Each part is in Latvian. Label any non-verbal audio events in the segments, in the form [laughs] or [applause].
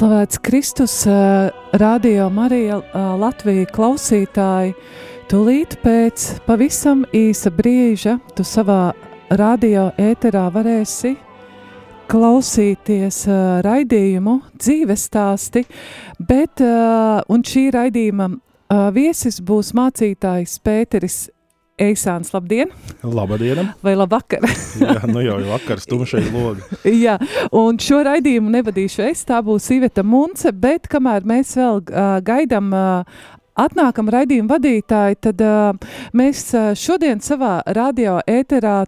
Slavēts Kristus, Radio Marija Latvija klausītāji. Tūlīt pēc pavisam īsa brīža tu savā radio ēterā varēsi klausīties uh, raidījumu dzīves stāsti, bet un šī raidījuma viesis būs mācītājs Pēteris Eisāns, labdien! Labdien! Vai labvakar! [laughs] Jā, nu jau ir vakars, tumšais logi. Jā, un šo raidījumu nevadīšu es, tā būs Iveta Munce, bet kamēr mēs vēl uh, gaidām uh, atnākam raidījuma vadītāji, tad uh, mēs šodien savā radio ēterā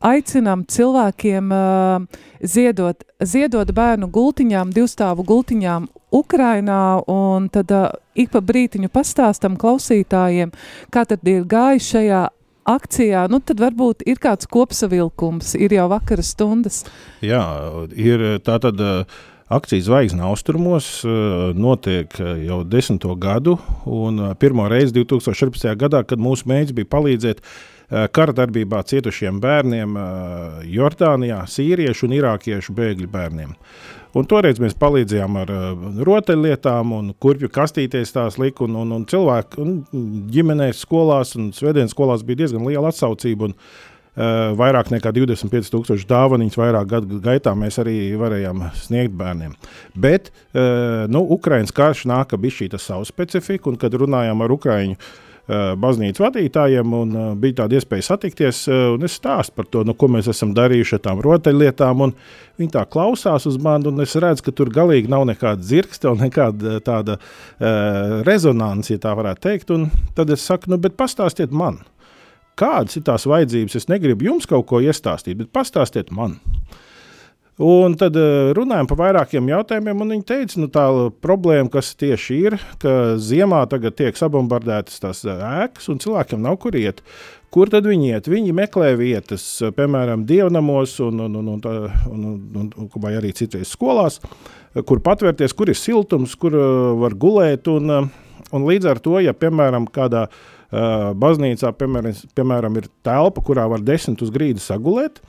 aicinām cilvēkiem uh, ziedot, ziedot bērnu gultiņām, divstāvu gultiņām Ukrainā, un tad uh, ik pa brītiņu pastāstam klausītājiem, kā tad ir gājis šajā akcijā, nu tad varbūt ir kāds kopsavilkums, ir jau vakara stundas. Jā, ir tā tad. Uh, Akcijas zvaigznes austrumos eh, notiek eh, jau desmito gadu, un eh, pirmo reizi 2014. gadā, kad mūsu mērķis bija palīdzēt kara darbībā cietušiem bērniem Jordānijā, sīriešu un irākiešu bēgļu bērniem. Un toreiz mēs palīdzējām ar rotaļlietām, un kurpju kastīties tās lika, un, un, un cilvēku un ģimenēs, skolās un svētdienas skolās bija diezgan liela atsaucība. Un, Uh, vairāk nekā 25,000 dāvanas vairāk gadu gaitā mēs arī varējām sniegt bērniem. Bet uh, nu, Ukraiņas karš nāk ar šī savu specifiku, un kad runājām ar Ukraiņu uh, baznīcas vadītājiem, un uh, bija tāda iespēja satikties, uh, es stāstu par to, nu, ko mēs esam darījuši ar tām rotaļlietām. Viņi tā klausās uz mani, un es redzu, ka tur galīgi nav nekāda zirgsta un nekāda tāda uh, rezonance, ja tā varētu teikt. Un tad es saku, nu, bet pastāstiet man kādas ir tās vajadzības. Es negribu jums kaut ko iestāstīt, bet pastāstiet man. Un tad eh, runājām par vairākiem jautājumiem, un viņi teica, nu, tā problēma, kas tieši ir, ka ziemā tagad tiek sabombardētas tās eh, ēkas, un cilvēkiem nav kur iet. Kur tad viņi iet? Viņi meklē vietas, piemēram, dievnamos, un, un, un, un, un, un, un, vai arī citreiz skolās, kur patvērties, kur ir siltums, kur eh, var gulēt. Un, un līdz ar to, ja piemēram kādā uh, baznīcā, piemēram, piemēram, ir telpa, kurā var desmit uz grīdas sagulēt.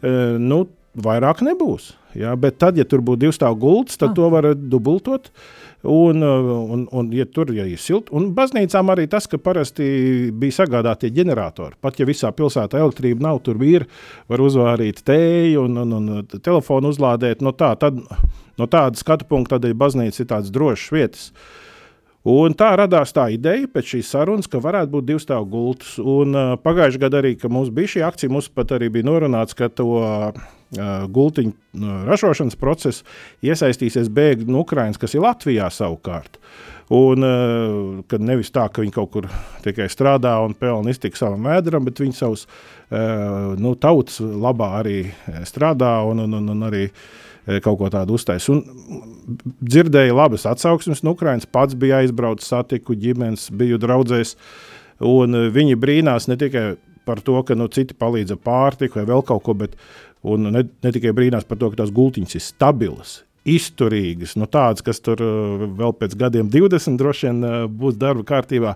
Uh, nu, vairāk nebūs. Ja? Bet tad, ja tur būtu divu stāvu gults, tad ah. to var dubultot. Un, uh, un, un, ja tur ja ir silti, un baznīcām arī tas, ka parasti bija sagādāti ģeneratori. Pat ja visā pilsētā elektrība nav, tur ir, var uzvārīt tēju un, un, un telefonu uzlādēt. No, tā, tad, no tāda skatu punkta, tad baznīca ir tāds drošs vietas. Uh, Un tā radās tā ideja pēc šīs sarunas, ka varētu būt divu stāvu gultas. Un, uh, Pagājušajā gadā arī, kad mums bija šī akcija, mums pat arī bija norunāts, ka to uh, gultiņu uh, ražošanas procesu iesaistīsies bēgļi no Ukrainas, kas ir Latvijā savukārt. Un, uh, kad nevis tā, ka viņi kaut kur tikai strādā un pelna iztiku savam vēdram, bet viņi savus uh, nu, tautas labā arī strādā un, un, un, un arī uh, kaut ko tādu uztais. Un dzirdēju labas atsauksmes no Ukrainas, pats bija aizbraucis, satiku ģimenes, biju draudzējis. Un e, viņi brīnās ne tikai par to, ka nu, citi palīdz ar pārtiku vai vēl kaut ko, bet ne, ne tikai brīnās par to, ka tās gultiņas ir stabilas, izturīgas, nu, tādas, kas tur e, vēl pēc gadiem, 20 droši vien būs darba kārtībā.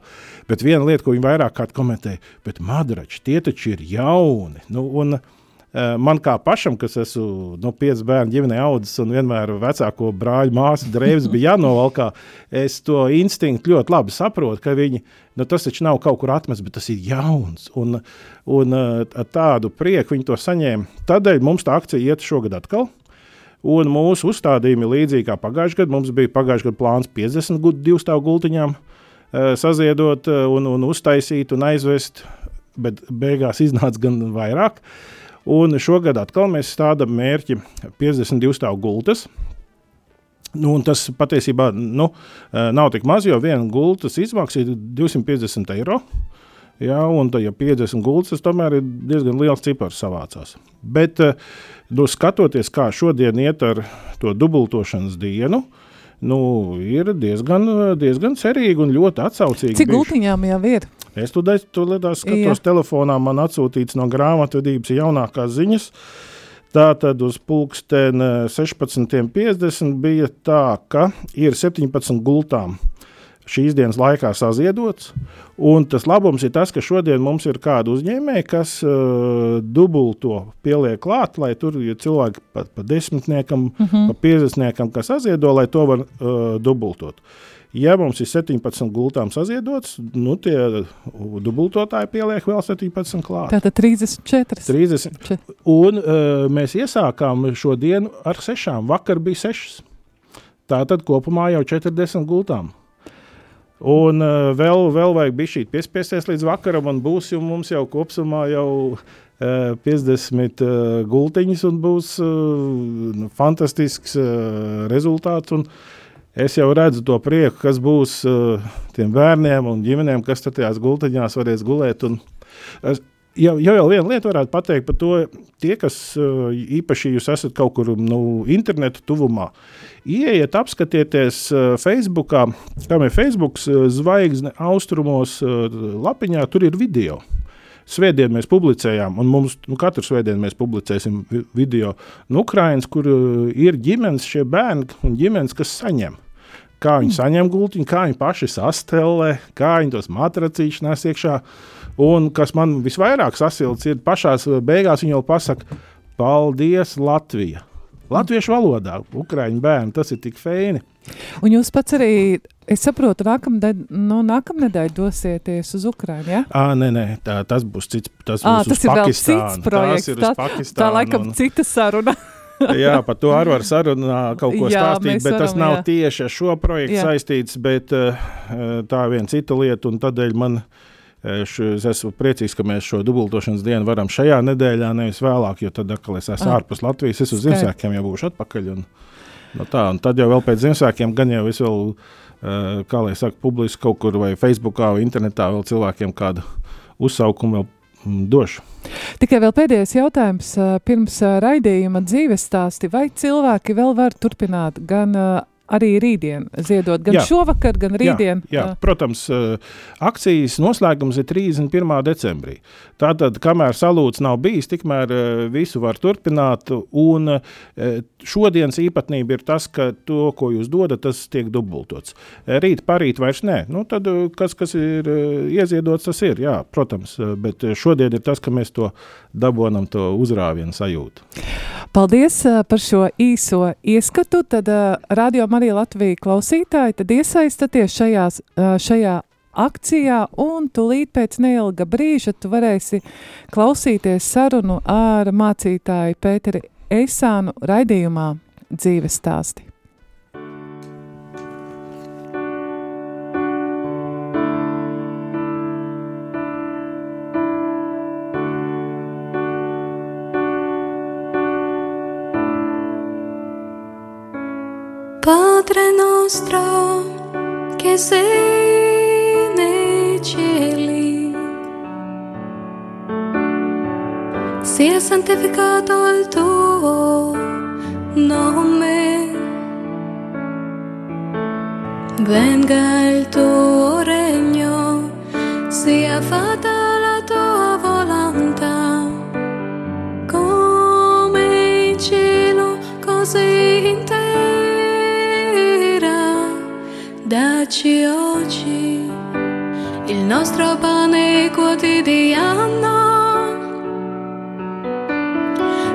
Bet viena lieta, ko viņi vairāk kārt komentēja, bet madrači tie taču ir jauni. Nu, un, uh, man kā pašam, kas esmu no nu, piecu bērnu ģimenē audzis un vienmēr vecāko brāļu māsu drēbes bija jānovalkā, es to instinktu ļoti labi saprotu, ka viņi, nu, tas taču nav kaut kur atmests, bet tas ir jauns. Un, un eh, ar tādu prieku viņi to saņēma. Tādēļ mums tā akcija iet šogad atkal. Un mūsu uzstādījumi līdzīgi kā pagājušajā gadā. Mums bija pagājušajā gadā plāns 50 divu stāvu gultiņām uh, saziedot un, un uztaisīt un aizvest, bet beigās iznāca gan vairāk. Uh, Un šogad atkal mēs stādām mērķi 52 stāvu gultas. Nu, tas patiesībā nu, eh, nav tik maz, jo viena gultas izmaksa ir 250 eiro. Ja, un, ja 50 gultas, tas tomēr ir diezgan liels cipars savācās. Bet, eh, nu, skatoties, kā šodien iet ar to dubultošanas dienu, nu, ir diezgan, diezgan cerīgi un ļoti atsaucīgi. Cik gultiņām jau ir? Es tur skatos, Jā. telefonā man atsūtīts no grāmatvedības jaunākās ziņas. Tātad uz pulksteni 16.50 bija tā, ka ir 17 gultām šīs dienas laikā saziedots. Un tas labums ir tas, ka šodien mums ir kāda uzņēmēja, kas uh, dubulto pieliek klāt, lai tur ja cilvēki pat pa desmitniekam, uh -huh. pa piecdesmitniekam, kas saziedo, lai to var uh, dubultot. Ja mums ir 17 gultām saziedots, nu tie dubultotāji pieliek vēl 17 klāt. Tātad 34. 30. Un uh, mēs iesākām šo dienu ar 6. Vakar bija 6. Tātad kopumā jau 40 gultām. Un uh, vēl, vēl vajag bija šī piespiesties līdz vakaram, un būs jau mums jau kopumā jau uh, 50 uh, gultiņas, un būs uh, fantastisks uh, rezultāts. Un es jau redzu to prieku, kas būs uh, tiem bērniem un ģimenēm, kas tajās gultiņās varēs gulēt. Es, jau, jau viena lieta varētu pateikt par to, tie, kas īpaši jūs esat kaut kur nu, internetu tuvumā, ieiet, apskatieties Facebook, kam ir Facebook zvaigzne austrumos lapiņā, tur ir video. Svētdien mēs publicējām, un mums nu, katru svētdienu mēs publicēsim video no Ukrainas, kur ir ģimenes, šie bērni un ģimenes, kas saņem. Kā viņi saņem gultiņu, kā viņi paši sastelē, kā viņi tos matracīšus nes iekšā. Un kas man visvairāk sasilts, ir pašā beigās viņa jau pasaka, paldies Latvija. Latviešu valodā, ukrāņu bērni, tas ir tik feini. Un jūs pats arī, es saprotu, nākamnedēļ nu, nākamnedēļ dosieties uz Ukrajinu, ja? Ā, nē, nē, tā, tas būs cits, tas à, tas ir vēl cits projekts. Tā, tā laikam un... cita saruna. [laughs] jā, par to arī var sarunā kaut ko jā, stāstīt, bet varam, tas nav jā. tieši ar šo projektu jā. saistīts, bet tā ir viena cita lieta, un tādēļ man Es esmu priecīgs, ka mēs šo dubultošanas dienu varam šajā nedēļā, nevis vēlāk, jo tad, kad es esmu ah. ārpus Latvijas, es uz Ziemassvētkiem jau būšu atpakaļ. Un, no tā, un tad jau pēc Ziemassvētkiem gan jau es vēl, kā lai saka, publiski kaut kur vai Facebookā vai internetā vēl cilvēkiem kādu uzsaukumu vēl mm, došu. Tikai vēl pēdējais jautājums pirms raidījuma dzīves stāsti. Vai cilvēki vēl var turpināt gan arī rītdien ziedot, gan jā. šovakar, gan rītdien. Jā, jā. protams, akcijas noslēgums ir 31. decembrī. Tātad, kamēr salūts nav bijis, tikmēr visu var turpināt. Un šodienas īpatnība ir tas, ka to, ko jūs dodat, tas tiek dubultots. Rīt, parīt vairs nē. Nu, tad, kas, kas ir ieziedots, tas ir, jā, protams. Bet šodien ir tas, ka mēs to dabonam, to uzrāvienu sajūtu. Paldies par šo īso ieskatu. Tad uh, radio Marija Latvija klausītāji, tad iesaistaties šajās, šajā akcijā, un tūlīt pēc neilga brīža tu varēsi klausīties sarunu ar mācītāju Pēteri Eisānu raidījumā dzīves stāsti. Padre nostro che sei nei cieli, sia santificato il tuo nome, venga il tuo regno, sia fatta la tua volontà, come in cielo, così Dacci oggi il nostro pane quotidiano.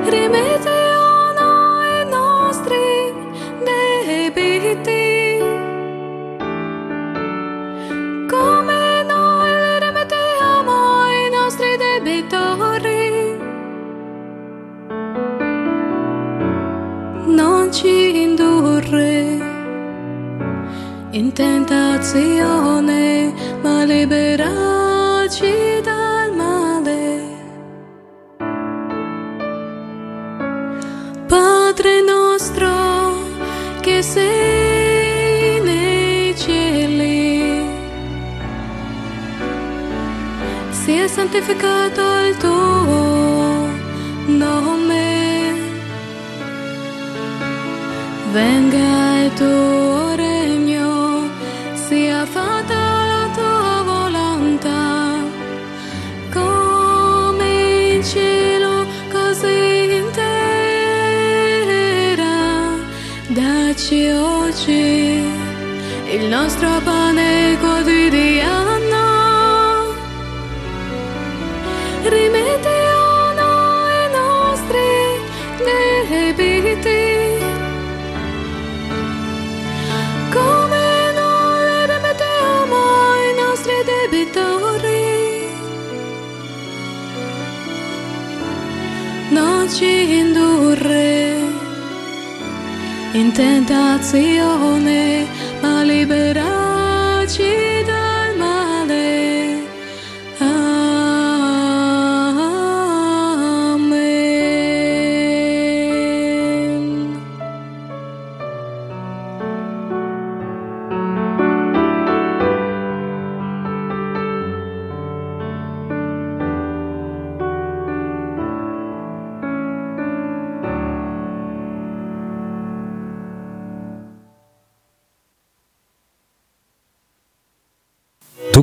Rimettiamo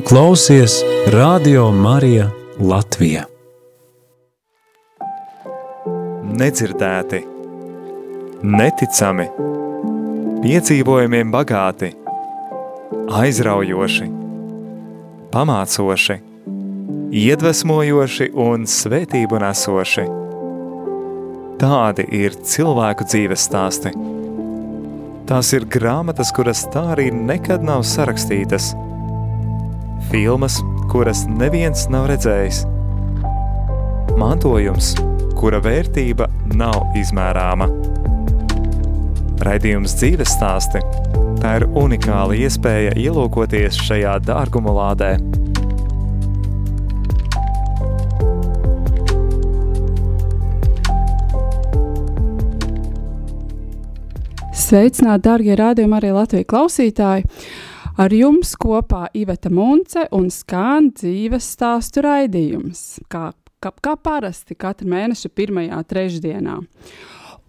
klausies Radio Marija Latvija. nedzirdēti, neticami, piedzīvojumiem bagāti, aizraujoši, pamācoši, iedvesmojoši un svētību nesoši. Tādi ir cilvēku dzīves stāsti. Tās ir grāmatas, kuras tā arī nekad nav sarakstītas, filmas, kuras neviens nav redzējis, mantojums, kura vērtība nav izmērāma. Raidījums dzīves stāsti – tā ir unikāla iespēja ielūkoties šajā dārguma lādē. Sveicināti, darbie rādījumi, arī Latvijas klausītāji! Ar jums kopā Iveta Munce un skan dzīves stāstu raidījums, kā, kā, kā parasti katra mēneša pirmajā trešdienā.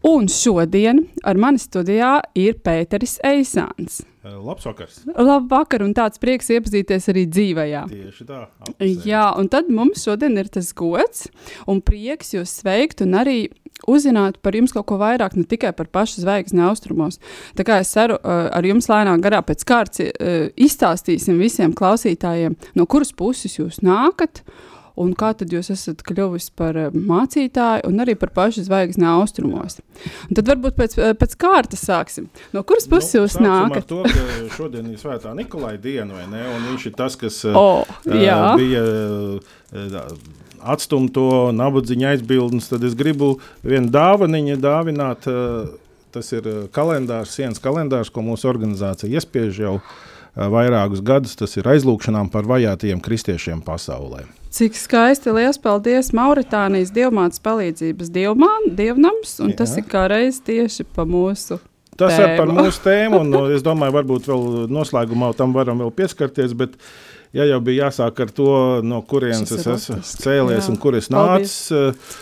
Un šodien ar mani studijā ir Pēteris Eisāns. Eh, Labs vakars. Labvakar, un tāds prieks iepazīties arī dzīvajā. Tieši tā. Jā, un tad mums šodien ir tas gods un prieks jūs sveikt un arī uzzināt par jums kaut ko vairāk, ne tikai par pašu zvaigzni austrumos. Tā kā es ceru, uh, ar jums lēnām garā pēc kārtas uh, izstāstīsim visiem klausītājiem, no kuras puses jūs nākat. Un kā tad jūs esat kļuvis par uh, mācītāju un arī par pašu zvaigzni austrumos? Un tad varbūt pēc, uh, pēc kārtas sāksim. No kuras puses nu, jūs nākat? To, šodien ir svētā Nikolai diena, vai ne? Un viņš ir tas, kas eh, O, eh, jā. bija eh, atstumts to nabadzīņa aizbildnis, tad es gribu vienu dāvaniņu dāvināt. eh, Tas ir eh, kalendārs, sienas kalendārs, ko mūsu organizācija iespiež jau eh, vairākus gadus. Tas ir aizlūgšanām par vajātajiem kristiešiem pasaulē. Cik skaisti! Lielas paldies! Mauritānijas dievmātes palīdzības dievmān, dievnams, un Jā. tas ir kā reiz tieši pa mūsu. Tas ir par mūsu tēmu, un no, [laughs] es domāju, varbūt vēl noslēgumā tam varam vēl pieskarties. Bet, ja jau bija jāsāk ar to, no kurienes es esmu cēlies jā. un kur es nācu, uh,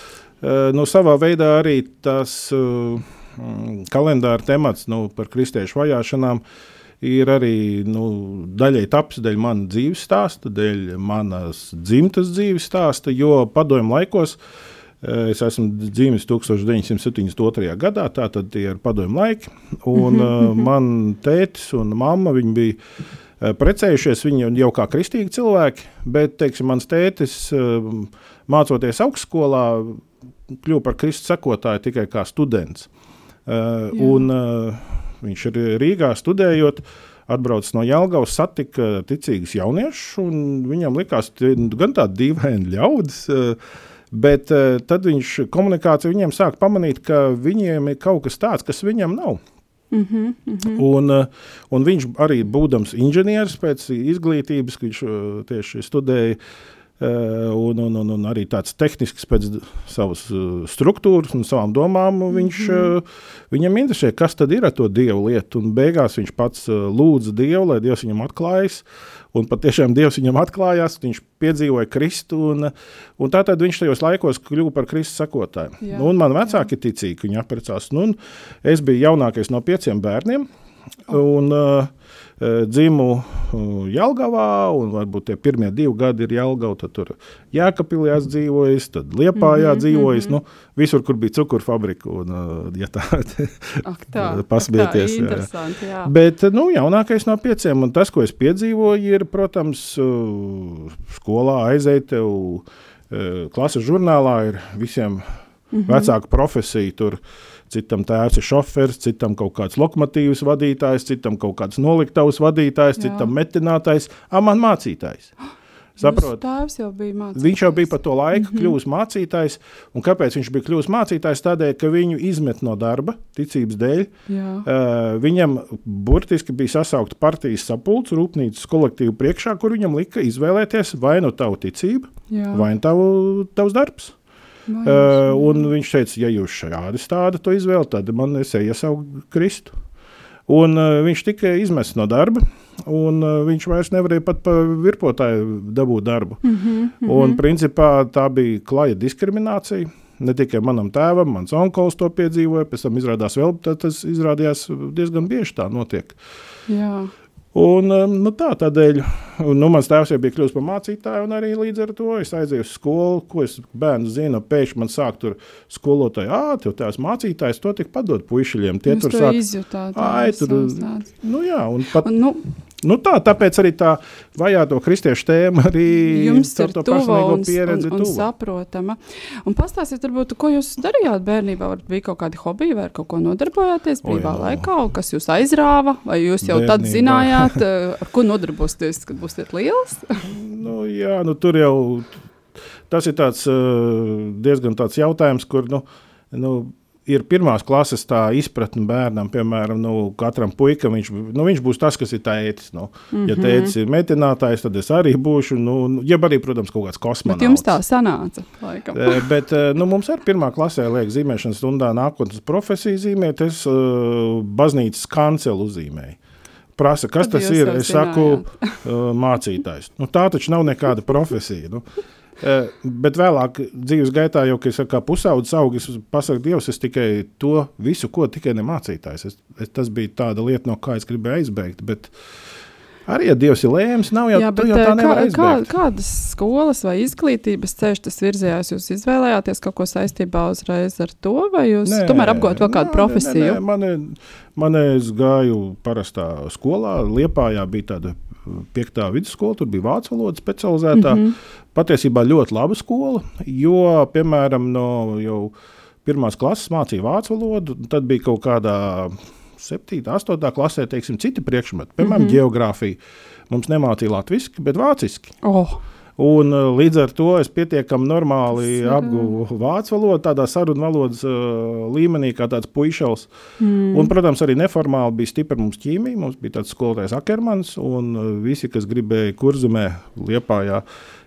no savā veidā arī tas uh, mm, kalendāra temats nu, par kristiešu vajāšanām. Ir arī nu, daļai tapis dēļ manas dzīves stāsta, dēļ manas dzimtas dzīves stāsta, jo padomju laikos eh, Es esmu dzimis 1972. gadā, tā tad tie ir padomju laiki. Un, uh, [laughs] man tētis un mamma viņi bija uh, precējušies, viņi jau kā kristīgi cilvēki, bet teiksim, mans tētis, mācoties augstskolā, kļuva par Kristus sekotāju tikai kā students. Uh, un, uh, viņš ir Rīgā studējot. Atbraucis no Jālgavas, satika ticīgus jauniešus, un viņam likās, ka gan tādi dīvaini ļaudis, uh, bet uh, tad viņš komunikācija viņiem sāk pamanīt, ka viņiem ir kaut kas tāds, kas viņam nav. Mm -hmm, mm -hmm. Un, uh, un viņš arī būdams inženieris pēc izglītības, viņš tieši studēja. Uh, un, un, un, un arī tāds tehnisks pēc savas uh, struktūras un savām domām. un Viņš, uh, viņam interesē, kas tad ir ar to dievu lietu. Un beigās viņš pats lūdza dievu, lai dievs viņam atklājas. Un patiešām [laughs] dievs viņam atklājās, viņš piedzīvoja Kristu. Un, un tātad viņš tajos laikos kļuva par Kristus sekotāju. Jā, Nu, un man vecāki ticīgi, viņi apprecās. Nu, un es biju jaunākais no pieciem bērniem. Un, uh, uh, dzimu uh, Jālgavā, un varbūt tie pirmie divi gadi ir Jālgavā. Tad tur Jēkabīlī dzīvojis, tad Liepājā mm -hmm, dzīvojis. Mm -hmm. nu, visur, kur bija cukurfabrika. Un, uh, ja tā, [laughs] [laughs] Pasmieties, jā. jā. Bet nu, jaunākais no pieciem, un tas, ko es piedzīvoju, ir, protams, uh, skolā aizēt, tev uh, klases žurnālā ir visiem mm -hmm. vecāku profesiju. Tur citam tēvs ir šofers, citam kaut kāds lokomotīvas vadītājs, citam kaut kāds noliktavas vadītājs, Jā. citam metinātājs, a man mācītājs. [gasps] Saprot? Tēvs jau bija mācītājs. Viņš jau bija pa to laiku mm. -hmm. kļuvis mācītājs. Un kāpēc viņš bija kļuvis mācītājs? Tādēļ, ka viņu izmet no darba, ticības dēļ. Jā. Uh, viņam burtiski bija sasaukta partijas sapulce, rūpnīcas kolektīva priekšā, kur viņam lika izvēlēties vai nu tavu ticību, Jā. vai nu tavu, tavs darbs. Uh, un viņš teica, ja jūs šādi stāda to izvēli, tad man es iesaucu Kristu. Un uh, viņš tika izmests no darba, un uh, viņš vairs nevarēja pat pa virpotāju dabūt darbu. Mhm, mhm. Un principā tā bija klaja diskriminācija. Ne tikai manam tēvam, mans onkulis to piedzīvoja, pēc tam izrādās vēl, tas izrādījās diezgan bieži tā notiek. Jā. Un, um, nu, tā tādēļ, nu, mans tēvs jau bija kļuvis par mācītāju, un arī līdz ar to es aizēju uz skolu, ko es bērnu zinu. Pēkšņi man sāk tur skolotāji, ah, tev tās mācītājs to tik padod puišiem. Tie Jūs tur sāk, izjutāt. Ai, tur- nu jā, un pat, Un, nu, nu tā, tāpēc arī tā vajāto kristiešu tēma arī jums ir tuva un, un, un saprotama. Un pastāstiet, varbūt, ko jūs darījāt bērnībā? Varbūt bija kaut kādi hobiji vai kaut ko nodarbojāties brīvā jā. laikā, kas jūs aizrāva, vai jūs jau tad Bērnībā. zinājāt, [laughs] eh, ar ko nodarbosieties, kad būsiet liels? Nu, jā, nu, tur jau tas ir tāds, uh, diezgan tāds jautājums, kur nu, nu, ir pirmās klases tā izpratne bērnam. Piemēram, nu, katram puikam viņš, nu, viņš būs tas, kas ir tētis. Nu. Mm -hmm. Ja Mhm. tētis ir metinātājs, tad es arī būšu. Nu, nu, ja arī, protams, kaut kāds kosmonauts. Bet jums tā sanāca, laikam. Eh, Bet eh, nu, mums arī pirmā klasē liek zīmēšanas stundā nākotnes profesiju zīmēt. Es uh, baznīcas kancelu uzzīmēju. Prasa, kas Tad tas ir? Es saku, mācītājs. Nu, tā taču nav nekāda profesija. Nu. Eh, Bet vēlāk, dzīves gaitā, jau es kā pusaudzis augsts, es pasaku, Dievs, es tikai to visu, ko tikai nemācītājs. Es, es, tas bija tāda lieta, no kā es gribēju aizbēgt. Bet arī, ja Dievs ir lēms, nav jau, Jā, bet jau tā eh, kā, kā, kādas skolas vai izglītības ceļš tas virzījās? Jūs izvēlējāties kaut ko saistībā uzreiz ar to, vai jūs nē, tomēr apgūt vēl kādu nē, profesiju? Nē, nē, man, man es gāju parastā skolā. Liepājā bija tāda piektā vidusskola, tur bija vācu valoda specializētā. Mm. -hmm. Patiesībā ļoti laba skola, jo, piemēram, no jau pirmās klases mācīja vācu valodu, tad bija kaut kādā 7, 8 klasē, teiksim, citi priekšmeti, piemēram, mm. -hmm. geogrāfija. Mums nemācīja latviešu, bet vāciski. Oh, Un, uh, līdz ar to es pietiekami normāli apguvu vācu valodu, tādā sarunu valodas uh, līmenī, kā tāds puišals. mm. Un, protams, arī neformāli bija stipra mums ķīmija. Mums bija tāds skolotājs Akermans, un uh, visi, kas gribēja kurzemē, liepājā,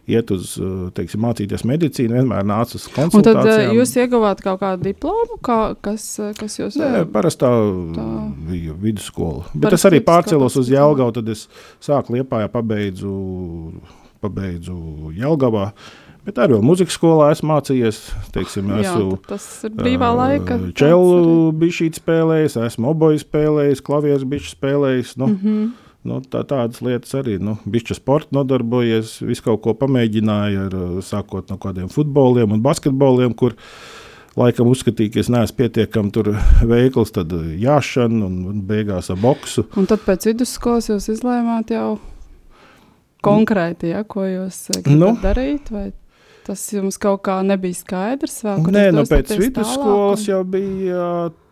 iet uz, teiksim, mācīties medicīnu, vienmēr nāca uz Un tad eh, konsultācijām. jūs ieguvāt kaut kādu diplomu, kā, kas, eh, kas jūs Nē, parastā Tā. bija vidusskola. Bet Parasti es arī pārcēlos uz Jālgavu, tad es sāku liepājā, pabeidzu, pabeidzu Jālgavā. Bet arī vēl muzikas skolā esmu mācījies. Teiksim, Jā, esmu tas ir brīvā laika. tāds Čelu bija spēlējis, esmu oboju spēlējis, klavieres bija spēlējis. Nu, mm Mhm. nu, tā, tādas lietas arī. Nu, Bišķi sporta nodarbojies, visu kaut ko pamēģināju, ar, uh, sākot no kādiem futboliem un basketboliem, kur laikam uzskatīju, ka es neesmu pietiekami tur veikls, tad uh, jāšana un, un beigās ar boksu. Un tad pēc vidusskolas jūs izlēmāt jau konkrēti, ja, ko jūs eh, gribat Nu. darīt. vai Tas jums kaut kā nebija skaidrs. Vēl, Nē, nu, pēc vidusskolas tālāk, jau bija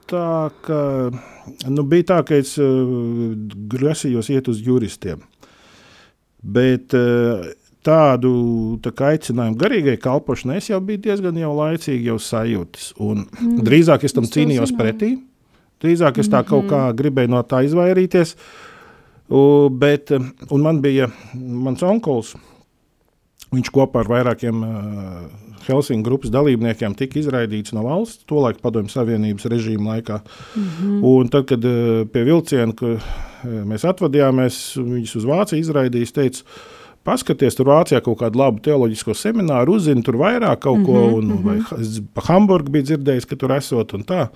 tā, ka, nu, bija tā, ka es uh, grasījos iet uz juristiem. Bet uh, tādu tā aicinājumu garīgai kalpošanai es jau biju diezgan jau laicīgi jau sajūtis. Un Mm. drīzāk es tam es cīnījos zināju. pretī. Drīzāk es tā kaut Mhm. kā gribēju no tā izvairīties. U, bet, uh, un man bija mans onkulis. Viņš kopā ar vairākiem uh, Helsinku grupas dalībniekiem tika izraidīts no valsts, tolaik Padomju Savienības režīma laikā. Mm -hmm. Un tad, kad uh, pie vilciena ka, uh, mēs atvadījāmies, viņus uz Vāciju izraidījis, teica, paskaties, tur Vācijā kaut kādu labu teoloģisko semināru, uzzini tur vairāk kaut mm -hmm, ko, un, vai es pa Hamburgu biju dzirdējis, ka tur esot un tā.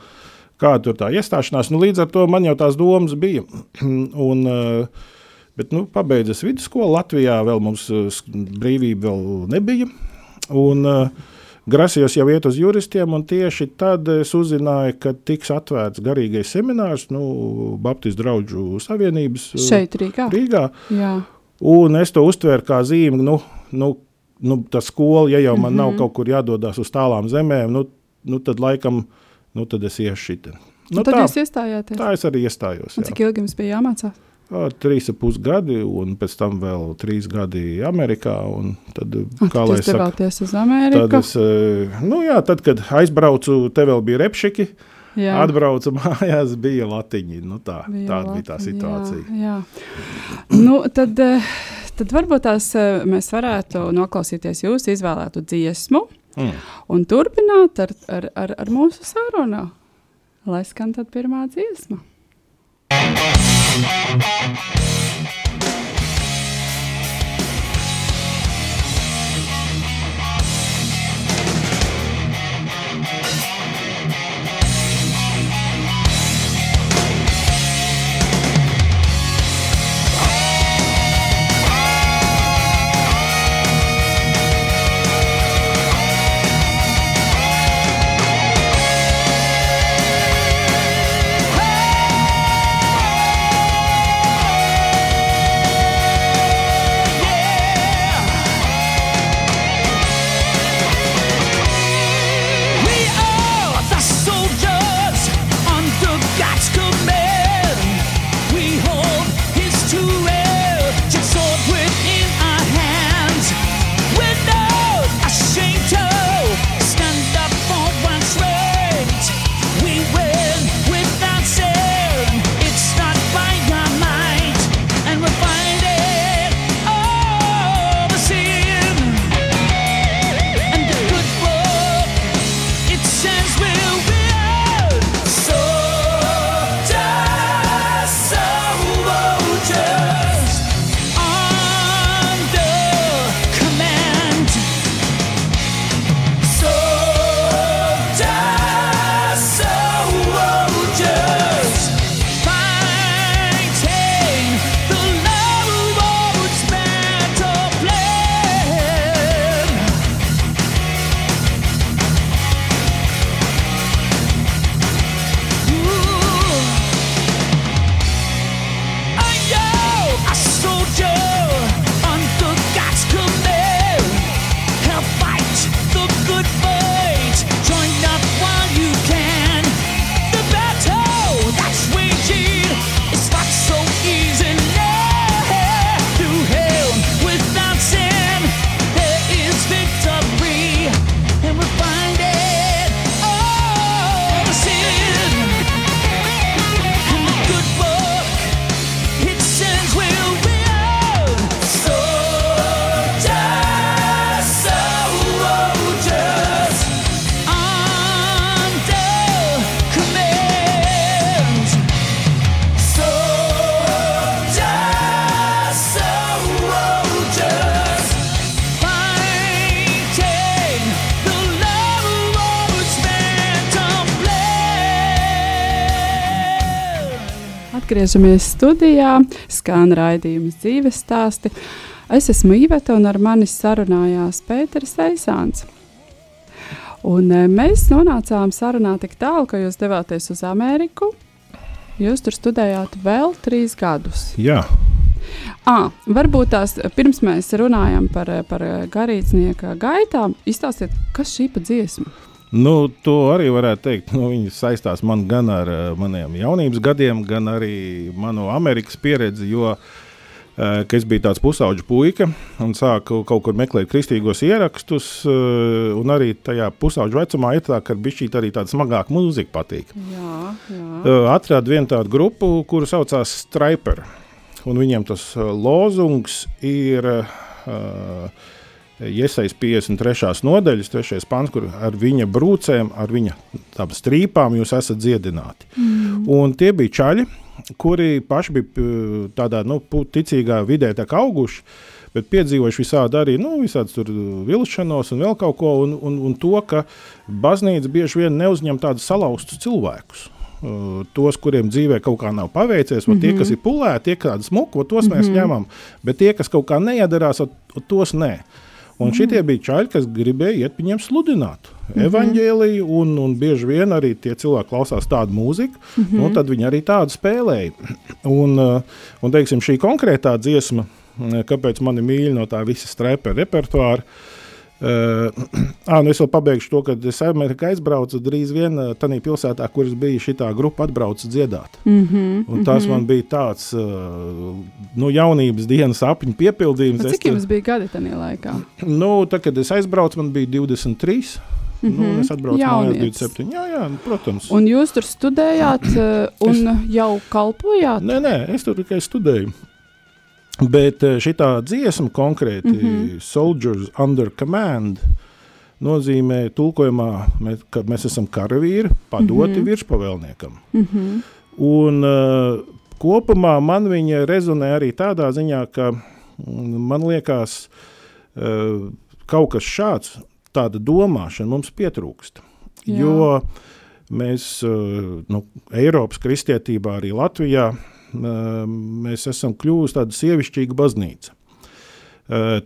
Kāda tur tā iestāšanās, nu līdz ar to man jau tās domas bija. [clears throat] un, uh, Bet, nu, pabeidzas vidusskolu Latvijā, vēl mums sk- brīvība vēl nebija. Un, uh, Grasījos jau iet uz juristiem, un tieši tad es uzzināju, ka tiks atvērts garīgais seminārs, nu, Baptistu draugu savienības Šeit Rīgā. Rīgā. Jā. Un es to uztvēru kā zīmi, nu, nu, nu tā skola, ja jau man mm -hmm. Mhm. nav kaut kur jādodas uz tālām zemēm, nu, nu tad laikam, nu, tad es iešu šitien. Nu, Nu, tad tā, jūs iestājāties. tā es arī iestājos. Un cik ilgi jums bija jāmācās? trīs ap pus gadi, un pēc tam vēl trīs gadi Amerikā. Tad, Ak, kā lai es devāties uz Ameriku. tad, es, nu, jā, tad, kad aizbraucu, te vēl bija repšiki. Jā. Atbraucu [laughs] mājās, bija latiņi. Nu, tā, Bija tāda bija tā situācija. Jā, jā. Nu, tad, tad varbūt tās mēs varētu noklausīties jūsu izvēlētu dziesmu Mm. un turpināt ar, ar, ar, ar mūsu sarunu. Lai skan tad pirmā dziesma. We Atgriežamies studijā, skan raidījums dzīves stāsti. Es esmu Iveta un ar mani sarunājās Pēters Eisāns. Un e, mēs nonācām sarunā tik tālu, ka jūs devāties uz Ameriku. Jūs tur studējāt vēl trīs gadus. Jā, À, varbūt tās pirms mēs runājam par, par garīdznieka gaitām, izstāstiet, kas šī pa dziesma. Nu, to arī varētu teikt. Nu, viņi saistās man gan ar uh, maniem jaunības gadiem, gan arī manu Amerikas pieredzi. Jo uh, es biju tāds pusauģis puika un sāku kaut kur meklēt kristīgos ierakstus. Un arī tajā pusauģa vecumā ir tā, ka bija arī tāda smagāka mūzika patīk. Jā, jā. Atradu vienu tādu grupu, kuru saucās Striper. Un viņiem tas lozungs ir uh, Iesaistīts 53. nodaļas, 3. pants, kur ar viņa brūcēm, ar viņa strīpām jūs esat dziedināti. Mm. Un tie bija čaļi, kuri paši bija tādā nu, ticīgā vidē auguši. Bet piedzīvojuši visādi arī nu, visādas vilšanos un vēl kaut ko, un, un, un to, ka baznīca bieži vien neuzņem tādus salauztus cilvēkus. Uh, tos, kuriem dzīvē kaut kā nav paveicies, mm -hmm. tie, kas ir pulēti, tie, kādi smuki, tos mm -hmm. mēs ņemam. Bet tie, kas kaut kā neiedarās, tos nē. Un šitie bija čaļi, kas gribēja iet viņiem sludināt mm -hmm. evaņģēliju, un, un bieži vien arī tie cilvēki klausās tādu mūziku, mm -hmm. nu, tad viņi arī tādu spēlēja. Un, uh, un teiksim, šī konkrētā dziesma, uh, kāpēc mani mīļi no tā visa strepa repertuāra, Uh, ah, nu es vēl pabeigšu to, ka es Amerikā aizbraucu drīz vien uh, tādā pilsētā, kuras bija šī grupa atbrauca dziedāt. Mm -hmm, Un tas man bija tāds uh, nu, jaunības dienas sapņu piepildījums. Es cik jums bija gadi tajā laikā? Nu, tad, kad es aizbraucu, man bija 23. Mm -hmm. nu, un es atbraucu Jaunietis. 27. Jā, jā, nu, protams. Un jūs tur studējāt uh, un jau kalpojāt? Nē, nē, es tur tikai studēju. Bet šī dziesma konkrēti, mm -hmm. Soldiers Under Command, nozīmē tulkojumā, mē- ka mēs esam karavīri, padoti mm -hmm. virspavēlniekam. Mm -hmm. Un uh, kopumā man viņa rezonē arī tādā ziņā, ka mm, man liekas, uh, kaut kas šāds, tāda domāšana mums pietrūkst. Jā. Jo mēs uh, nu, Eiropas kristietībā, arī Latvijā, uh, mēs esam kļuvusi tāda sievišķīga baznīca. Uh,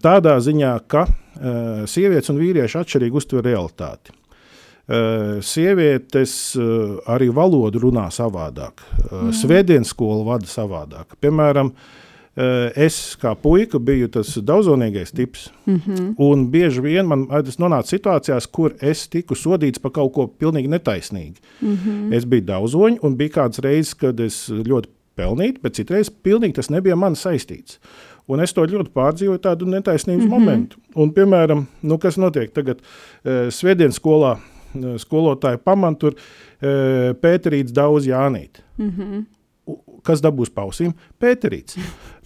Tādā ziņā, ka uh, sievietes un vīrieši atšķirīgi uztver realitāti. Sievietes arī valodu runā savādāk, uh, svētdienas skolu vada savādāk. Piemēram, es kā puika biju tas daudzonīgais tips, mm -hmm. un bieži vien man es nonācu situācijās, kur es tiku sodīts par kaut ko pilnīgi netaisnīgi. Mm -hmm. Es biju daudzoņš, un bija kādas reizes, kad es ļoti pelnīju, bet citreiz pilnīgi tas nebija man saistīts. Un es to ļoti pārdzīvoju, tādu netaisnības mm -hmm. momentu. Un, piemēram, nu, kas notiek tagad uh, Svētdienas skolā, uh, skolotāja pamanā, tur uh, Pēterīts daudz Jānīt. Mm -hmm. Kas dabūs pausīm? Pēterīts.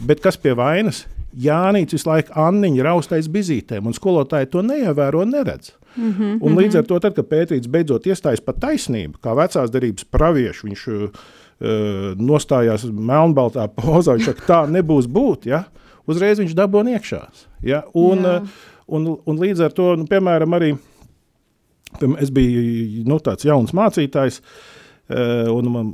Bet kas pie vainas? Jānis visu laiku Anniņa raustais bizītēm, un skolotāji to neievēro un neredz. Mm -hmm, un līdz ar to, tad, kad Pēterīts beidzot iestājas par taisnību, kā vecās derības praviešu, viņš nostājās melnbaltā pozā, viņš saka, tā nebūs būt, ja? uzreiz viņš dabūna iekšā. Ja? Un, uh, un, un līdz ar to, nu, piemēram, arī es biju nu, tāds jauns mācītājs, un man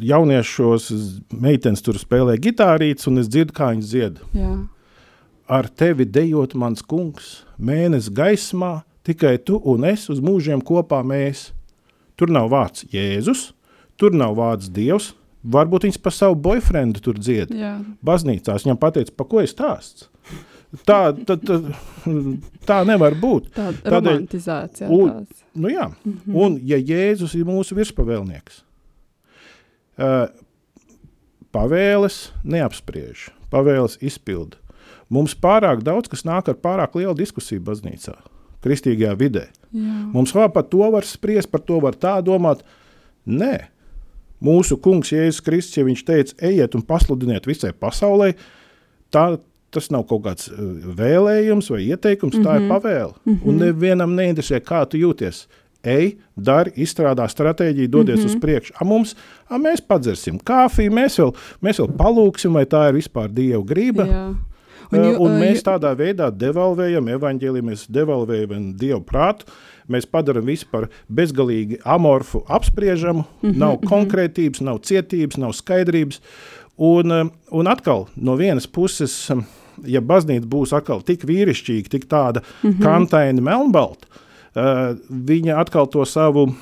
jauniešos meitenes tur spēlē gitārītes, un es dzirdu, kā viņas dzied. Jā. Ar tevi dejot, mans kungs, mēnesis gaismā, tikai tu un es uz mūžiem kopā mēs. Tur nav vārds Jēzus, tur nav vārds Dievs. Varbūt viņš par savu boyfriendu tur dzied. Jā. Baznīcās viņam pateica, pa ko ir stāsts. Tā, tā, tā, tā nevar būt. Tāda Tādēļ- romantizācija. un- tāds. Nu, jā, mm -hmm. un ja Jēzus ir mūsu virspavēlnieks, uh, pavēles neapspriež, pavēles izpilda. Mums pārāk daudz kas nāk ar pārāk lielu diskusiju baznīcā, kristīgajā vidē. Jā. Mums vēl par to var spriest, par to var tā domāt. Nē, mūsu kungs Jēzus Kristus, ja viņš teica, ejiet un pasludiniet visai pasaulē, tā, tas nav kaut kāds uh, vēlējums vai ieteikums, mm -hmm. tā ir pavēle. Mm -hmm. Un nevienam neinteresē, kā tu jūties. Ej, dari, izstrādā stratēģiju, dodies mm -hmm. uz priekšu. A mums, a mēs padzersim kafiju, mēs vēl, mēs vēl palūksim, vai tā ir vispār Dieva griba. Jā. Un, jū- un mēs tādā veidā devalvējam evaņģēliju, mēs devalvējam dievu prātu, mēs padarām visu par bezgalīgi amorfu, apspriežamu, mm -hmm, nav konkrētības, nav cietības, nav skaidrības. Un, un atkal no vienas puses, ja baznīca būs atkal tik vīrišķīga, tik tāda mm -hmm. kantaina, melnbalta, uh, viņa atkal to savu.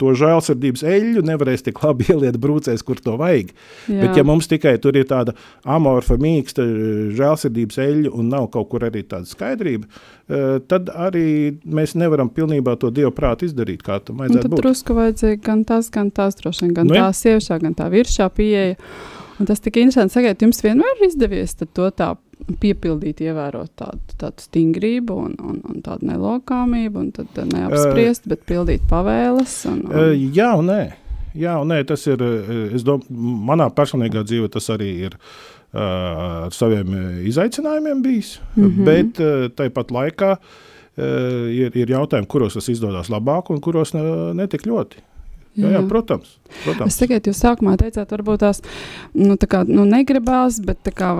To žēlsirdības eļļu nevarēs tik labi ieliet brūcēs, kur to vajag. Jā. Bet, ja mums tikai tur ir tāda amorfa, mīksta žēlsirdības eļļa un nav kaut kur arī tāda skaidrība, eh, tad arī mēs nevaram pilnībā to dievu prātu izdarīt, kā tam Un vajadzētu būt. drusku vajadzīga gan tas, gan tās droši vien, gan Nu nu, jā. tā sievišķā, gan tā virsšā pieeja. Un tas tik interesanti sagaidt, jums vienmēr ir izdevies to tā piepildīt, ievērot tādu, tādu stingrību un, un, un tādu nelokāmību, un tad uh, neapspriest, bet pildīt pavēles. Un, un, Eh, Jā, un nē. Jā, un nē, tas ir, domāju, manā personīgā dzīvē tas arī ir eh, ar saviem izaicinājumiem bijis, mm. -hmm. bet eh, tāpat laikā eh, ir, ir jautājumi, kuros tas izdodas labāk un kuros ne, netik ļoti. Jā, jā, protams. Protams. Es tikai jūs sākumā teicāt, varbūt tās nu, tā kā, nu, negribās, bet tā kā,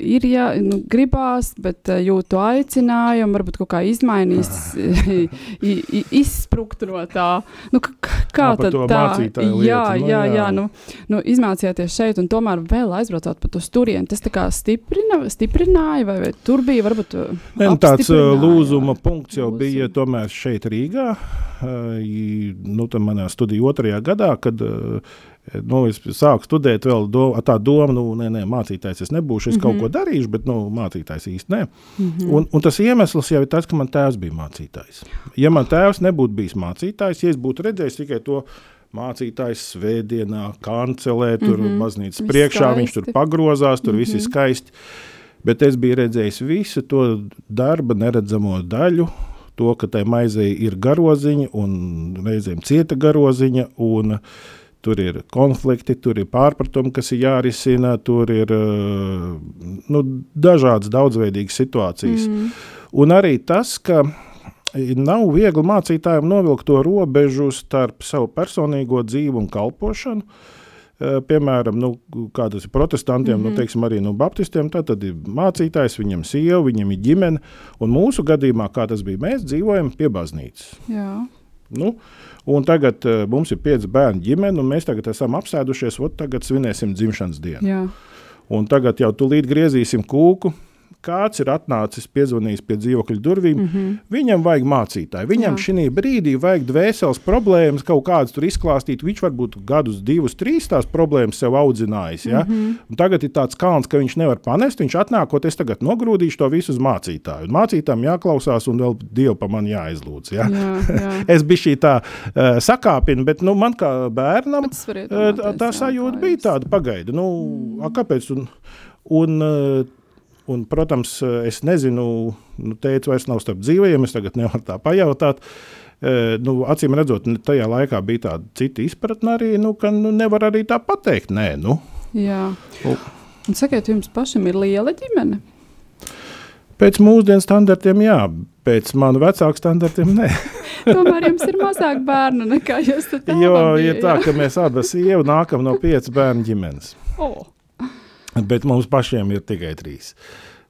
ir jā, nu, gribās, bet uh, jūtu aicinājumu, varbūt kaut kā izmainīs, [laughs] i- i- izsprukt no tā. Nu, k- k- kā Jā, tad tā? mācītāju jā, nu, jā, jā. jā, nu, nu, izmācījāties šeit un tomēr vēl aizbraucāt pat uz turieni. Tas tā kā stiprina, stiprināja vai, vai tur bija varbūt uh, Ne, nu, tāds apstiprināja, lūzuma punkts jau Lūzuma. bija tomēr šeit, Rīgā. Uh, nu, manā studiju otrajā gadā, kad uh, Nu, es sāku studēt, vēl do, tā domu, nu, nē, nē, mācītājs es nebūšu. Es mm -hmm. kaut ko darīšu, bet nu, mācītājs īsti nē. Mm -hmm. un, un tas iemesls jau ir tas, ka man tēvs bija mācītājs. Ja man tēvs nebūtu bijis mācītājs, ja es būtu redzējis tikai to mācītājs svētdienā, kancelē, tur mm -hmm. baznīcas Viss priekšā, viņš skaisti. tur pagrozās, tur mm -hmm. viss ir skaisti. Bet es biju redzējis visu to darba neredzamo daļu, to, ka tai maizei ir garoziņa un reizēm cieta garoziņa. Un, Tur ir konflikti, tur ir pārpratumi, kas ir jārisina, tur ir eh, nu, dažādas daudzveidīgas situācijas. Mm. Un arī tas, ka nav viegli mācītājiem novilkt to robežu starp savu personīgo dzīvi un kalpošanu. Eh, Piemēram, nu, kā tas ir protestantiem, mm -hmm. nu, teiksim, arī nu, baptistiem, tad, tad ir mācītājs, viņam sieva, viņam ir ģimene. Un mūsu gadījumā, kā tas bija, mēs dzīvojam pie baznīcas. Jā. Nu, un tagad uh, mums ir pieci bērni ģimene, un mēs tagad esam apsēdušies, un tagad svinēsim dzimšanas dienu. Jā. Un tagad jau tūlīt griezīsim kūku. Kāds ir atnācis, piezvanījis pie dzīvokļa durvīm, mm -hmm. viņam vajag mācītāju. Viņam Jā. šī brīdī vajag dvēseles problēmas, kaut kādas tur izklāstīt. Viņš varbūt gadus, divus, trīs tās problēmas sev audzinājis. Ja? Mm -hmm. Un tagad ir tāds kalns, ka viņš nevar panest. Viņš atnākot, es tagad nogrūdīšu to visu uz mācītāju. Un mācītājiem jāklausās, un vēl Dievu pa mani jāizlūdz. Ja? Jā, jā. [laughs] es biju šī tā uh, sakāpina, bet nu, man kā bērnam uh, tā, tā jā, sajūta kā bija tāda pagaida. Nu, mm. Kāpēc? Un, un, uh, un, protams, es nezinu, nu, teicu, vairs nav starp dzīvajiem, es tagad nevaru tā pajautāt. Uh, nu, acīm redzot, tajā laikā bija tāda cita izpratne arī, nu, ka nu, nevar arī tā pateikt. Nē, nu. Jā. U- Un sakiet, jums pašam ir liela ģimene? Pēc mūsdienu standartiem, jā, pēc manu vecāku standartiem, nē. [laughs] Tomēr jums ir mazāk bērnu nekā jūs Jo tēvam ir bija, tā, jā. ka mēs abi sievi nākam no piecu bērnu ģimenes. O, Bet mums pašiem ir tikai trīs.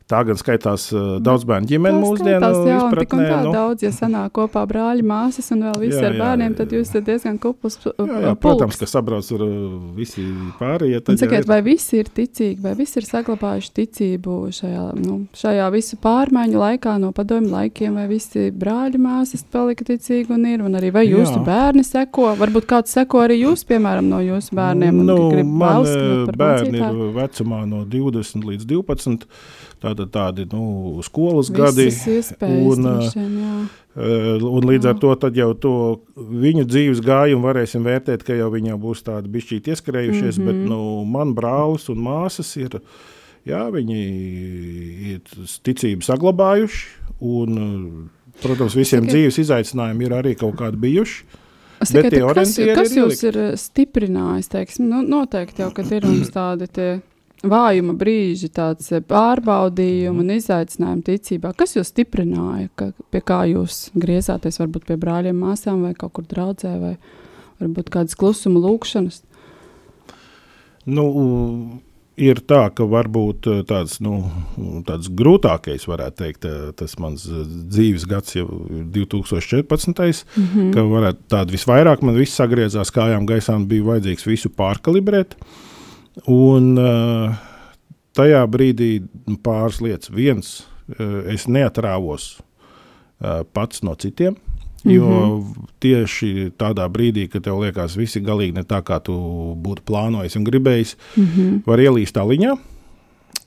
Tā gan skaitās uh, daudz bērnu ģimene mūsdienu jā, un un izpratnē. tā nu, daudz, ja sanāk kopā brāļi, māsas un vēl visi Jā, ar jā, bērniem, jā, tad jā. jūs esat diezgan kupls. uh, jā, jā, protams, ka sabrauc ar uh, visi pārējie. Un tad jau sakiet, ir- vai visi ir ticīgi, vai visi ir saglabājuši ticību šajā, nu, šajā visu pārmaiņu laikā, no padomju laikiem, vai visi brāļi, māsas palika ticīgi un ir, un arī vai jūsu Jā. bērni seko, varbūt kāds seko arī jūs, piemēram, no jūsu bērniem, un nu, man bērni ir vecumā no 20 līdz 12. Tātad tādi nu, skolas gadi. Visas iespējas, un, jā. Uh, un līdz ar to jau to viņu dzīves gājumu varēsim vērtēt, ka jau viņi jau būs tādi bišķīgi ieskrējušies. Mm Mhm. -hmm. Bet nu, man brālis un māsas ir, jā, viņi ir ticību saglabājuši. Un, protams, visiem Sakiet- dzīves izaicinājumi ir arī kaut kādi bijuši. Es tikai tie te- kas, kas ir jūs ir eh, stiprinājis? Teiksim, nu, noteikti jau, kad ir mums [clears throat] tādi tie vājuma brīži, tāds eh, pārbaudījumi un izaicinājumi ticībā. Kas jūs stiprināja? Ka, pie kā jūs griezāties? Varbūt pie brāļiem, māsām vai kaut kur draudzē, vai varbūt kādas klusuma lūkšanas? Nu, ir tā, ka varbūt uh, tāds, nu, tāds grūtākais, varētu teikt, uh, tas mans uh, dzīves gads jau ir 2014. Mm -hmm. ka varētu tādu visvairāk man viss sagriezās kājām gaisā un bija vajadzīgs visu pārkalibrēt. Un uh, tajā brīdī pāris lietas. Viens, uh, es neatrāvos uh, pats no citiem. Jo mm -hmm. tieši tādā brīdī, kad tev liekas, viss ir galīgi ne tā, kā tu būtu plānojis un gribējis, mm -hmm. var ielīst tā līnā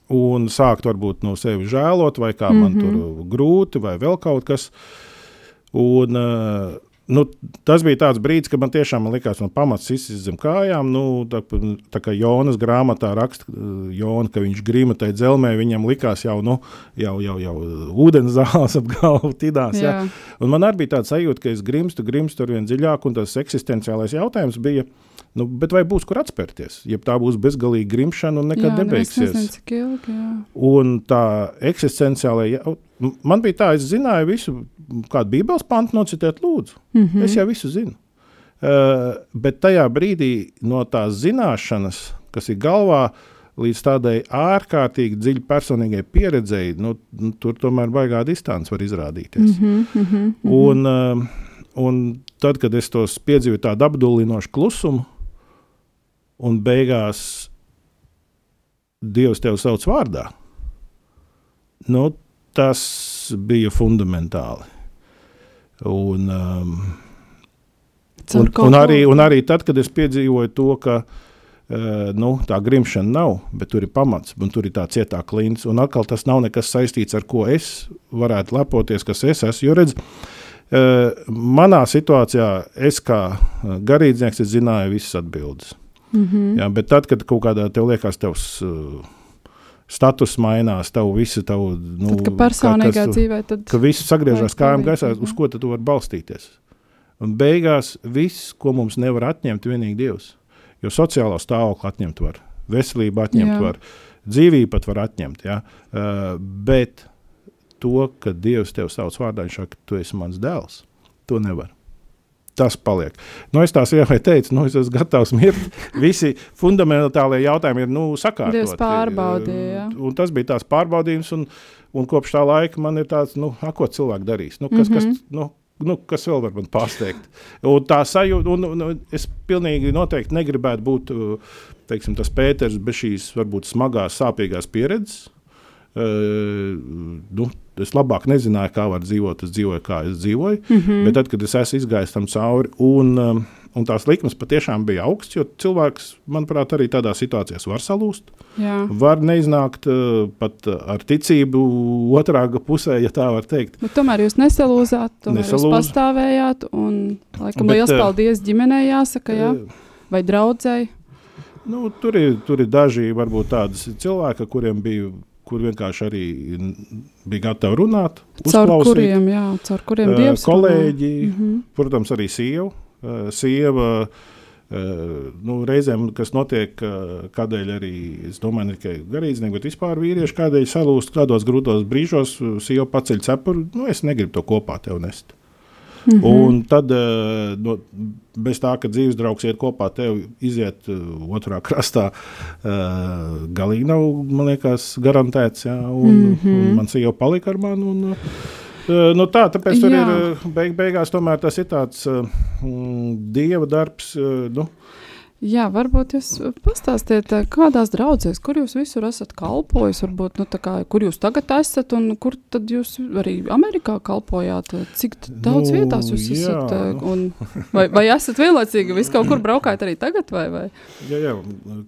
un sākt varbūt no sevis žēlot, vai kā mm -hmm. man tur grūti, vai vēl kaut kas. Un, uh, nu, tas bija tāds brīdis, kad man tiešām man likās, ka pamats izsist zem kājām. Nu, tā, tā kā Jonas grāmatā raksta, uh, Jona, ka viņš grima tajā dzelzmē, viņam likās jau, nu, jau, jau, jau ūdens [laughs] zāles ap galvu tidās. Jā. Jā. Un man arī bija tāds sajūta, ka es grimstu, grimstu ar vien dziļāk, un tas eksistenciālais jautājums bija, nu, bet vai būs kur atspērties? Ja tā būs bezgalīga grimšana un nekad jā, nu, es nebeigsies. nezinu, cik ilgi. Jā. Un tā eksistenciālā, jau- man bija tā, es zināju visu, kādu bībeles pantu nocitēt, lūdzu. Mm. -hmm. Es jau visu zinu. Uh, bet tajā brīdī no tās zināšanas, kas ir galvā, līdz tādai ārkārtīgi dziļai personīgai pieredzei, nu, nu, tur tomēr baigā distance var izrādīties. Mm -hmm. un, uh, un tad, kad es tos piedzīvoju tādu apdullinošu klusumu, un beigās Dievs tevi sauc vārdā, nu, tas bija fundamentāli. Un, um, Un, un, arī, un arī tad, kad es piedzīvoju to, ka uh, nu, tā grimšana nav, bet tur ir pamats, un tur ir tā cietā klints. Un atkal tas nav nekas saistīts ar ko es varētu lepoties, kas es esmu. Jo redz, uh, manā situācijā, es kā uh, garīdznieks, es zināju visas atbildes. Mm -hmm. Jā, bet tad, kad kaut kādā tev liekas, tavs uh, status mainās, tavu visu tavu. Nu, Tad, kad kā personīgā tas- dzīvē, tad ka viss sagriežas Vajag kājām gaisā, uz ko tu vari balstīties. Un beigās viss, ko mums nevar atņemt, ir vienīgi Dievs. Jo sociālo stāvokli atņemt var, veselību atņemt jā. var, dzīvību pat var atņemt. Ja? Uh, bet to, ka Dievs tevi sauc vārdā, viņš saka, tu esi mans dēls, to nevar. Tas paliek. Nu, es tās jau teicu, nu, es esmu gatavs mirt. Visi fundamentālie jautājumi ir nu, sakārtoti. Dievs pārbaudīja, jā. Un tas bija tās pārbaudījums, un, un kopš tā laika man ir tāds, nu, a, ko cilvēki darīs. Nu, kas, mm -hmm. kas, nu, nu, kas vēl var man pārsteigt? Un tā sajūta, un, un, un es pilnīgi noteikti negribētu būt teiksim, tas Pēters bez šīs varbūt smagās, sāpīgās pieredzes. Uh, nu, es labāk nezināju, kā var dzīvot. Es dzīvoju, kā es dzīvoju. Mm -hmm. Bet tad, kad es esmu izgājis tam cauri, un, um, un tās likmes patiešām bija augstas, jo cilvēks, manuprāt, arī tādā situācijā var salūst. jā. Var neiznākt uh, pat uh, ar ticību otrā pusē, ja tā var teikt. Bet tomēr jūs nesalūzāt, tomēr jūs Nesalūzu. pastāvējāt. Un, laikam, Bet, liels eh, paldies ģimenei, jāsaka, jā, Uh, vai draudzēji. Nu, tur, ir, tur ir daži varbūt tādi cilvēki, kuriem bija. Kur vienkārši arī bija gatavi runāt, Caur kuriem, jā, caur kuriem Eh, Dievs runā. kolēģi, Mhm. protams, arī sieva. Eh, sieva eh, nu, reizēm, kas notiek, eh, kādēļ arī, es domāju, ne tikai garīdznieki, bet vispār vīrieši, kādēļ salūst kādos grūtos brīžos, eh, sieva paceļ cepuri, nu, es negribu to kopā tev nest. Mhm. Un tad, eh, no, bez tā, ka dzīves draugs iet kopā, tev iziet uh, otrā krastā, uh, galīgi nav, man liekas, garantēts. Jā, un, mm. -hmm. un man sieva palika ar mani. Un, nu tā, tāpēc tur ir beig, beigās tomēr tas ir tāds mm, dieva darbs. Nu, Jā, varbūt jūs pastāstiet, eh, kādās draudzēs, kur jūs visur esat kalpojis, varbūt, nu, kā, kur jūs tagad esat un kur tad jūs arī Amerikā kalpojāt, cik daudz Nu, vietās jūs jā, esat, eh, nu. un vai, vai esat vienlaicīgi, visu kaut kur braukājat arī tagad, vai, vai? jā, jā,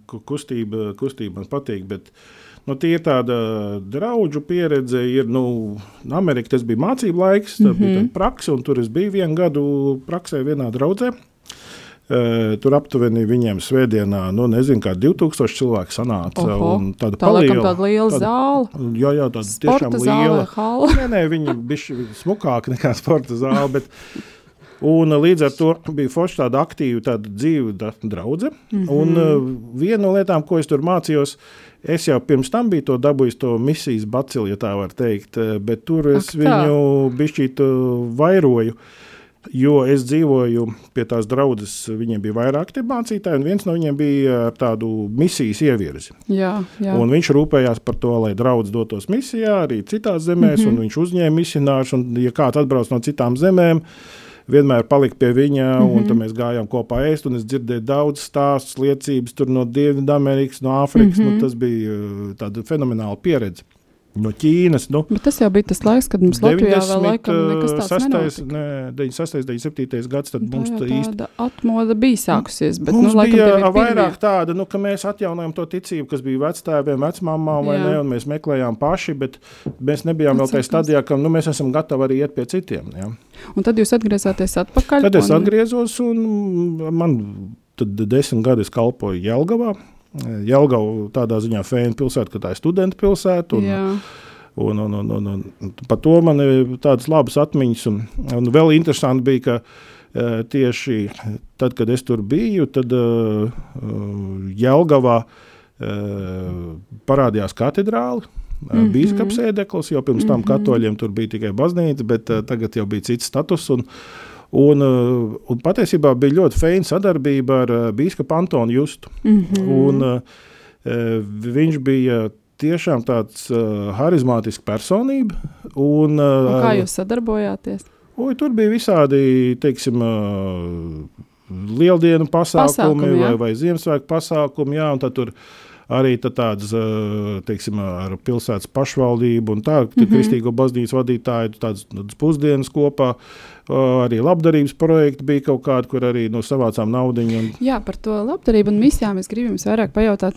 ku- kustība, kustība man patīk. Bet, Nu, tie ir tāda draugu pieredze. Ir, nu, Amerikā tas bija mācību laiks, tā mm -hmm. bija tāda praksa, un tur es biju vienu gadu praksē vienā draudzē. Uh, tur aptuveni viņiem svētdienā, nu, nezinu, kā 2000 cilvēku sanāca. Oho, Tāda Tā paliela- tāda liela tāda- zāle, Jā, jā, tāda sporta tiešām zāle, liela. hala. Nē, nē, viņi bija smukāki nekā sporta zāle. Bet, un, uh, līdz ar to bija forši tāda aktīva, tāda dzīva draudzene. Mm -hmm. Un uh, viena no lietām, ko es tur mācījos, es jau pirms tam biju to dabūjis, to misijas bacilu, ja tā var teikt. uh, Bet tur es Ak, tā. viņu bišķīt vairoju. Jo es dzīvoju pie tās draudzes, viņiem bija vairāk mācītāji, un viens no viņiem bija ar tādu misijas ievirzi. Jā, jā. Un viņš rūpējās par to, lai draugs dotos misijā, arī citās zemēs, mm Mhm. -hmm. un viņš uzņēma misionārus. un, Ja kāds atbrauc no citām zemēm, vienmēr palika pie viņa, mm -hmm. un tad mēs gājām kopā ēst. un Es dzirdēju daudz stāstu, liecības tur no Dienvidamerikas, no Āfrikas. Mm Mhm. -hmm. nu, tas bija uh, tāda fenomenāla pieredze. No Ķīnas. Nu, Bet tas jau bija tas laiks, kad mums Latvijā vēl laikam nekas tāds 96, nenotika. ne, 96, 97 gads, tad Tā mums jau tā īsti atmoda bija sākusies, bet, Mums nu, laikam, bija vairāk pirmie. tāda, nu, ka mēs atjaunojam to ticību, kas bija vectēviem, vecmāmām, vai Jā. ne, un mēs meklējām paši, bet mēs nebijām vēl tajā stadijā, ka nu, mēs esam gatavi arī iet pie citiem. Ja. Un tad jūs atgriezāties atpakaļ. Tad es un- atgriezos, un man tad desmit gadi es kalpoju Jelgavā. Jelgava tādā ziņā fēna pilsēta, ka tā ir studenta pilsēta. Un, Jā, Un, un, un, un, un par to man ir tādas labas atmiņas. Un, un vēl interesanti bija, ka uh, tieši tad, kad es tur biju, tad uh, Jelgavā uh, parādījās katedrāle. Mm -hmm. Bīskaps ēdeklis, jo pirms tam mm -hmm. katoļiem tur bija tikai baznīca, bet uh, tagad jau bija cits status. Un, uh, un patiesībā bija ļoti feina sadarbība ar uh, Bīskapu Antonu Justu. mm -hmm. Un, eh, viņš bija tiešām tāds harizmātisks personība. Un, Un kā jūs sadarbojāties? Oi, tur bija visādi, teiksim, lieldienu pasākumi, Pasākumi, jā. vai, vai Ziemassvētku pasākumi. Jā, un tad tur arī tā tādas, teiksim, ar pilsētas pašvaldību un tā, mm -hmm. kristīgo baznīcu vadītāju, tādas, tādas pusdienas kopā. Arī labdarības projekti bija kaut kādi, kur arī nu, savācām naudu. Un... Jā, par to labdarību un misijām es gribu jums vairāk pajautāt.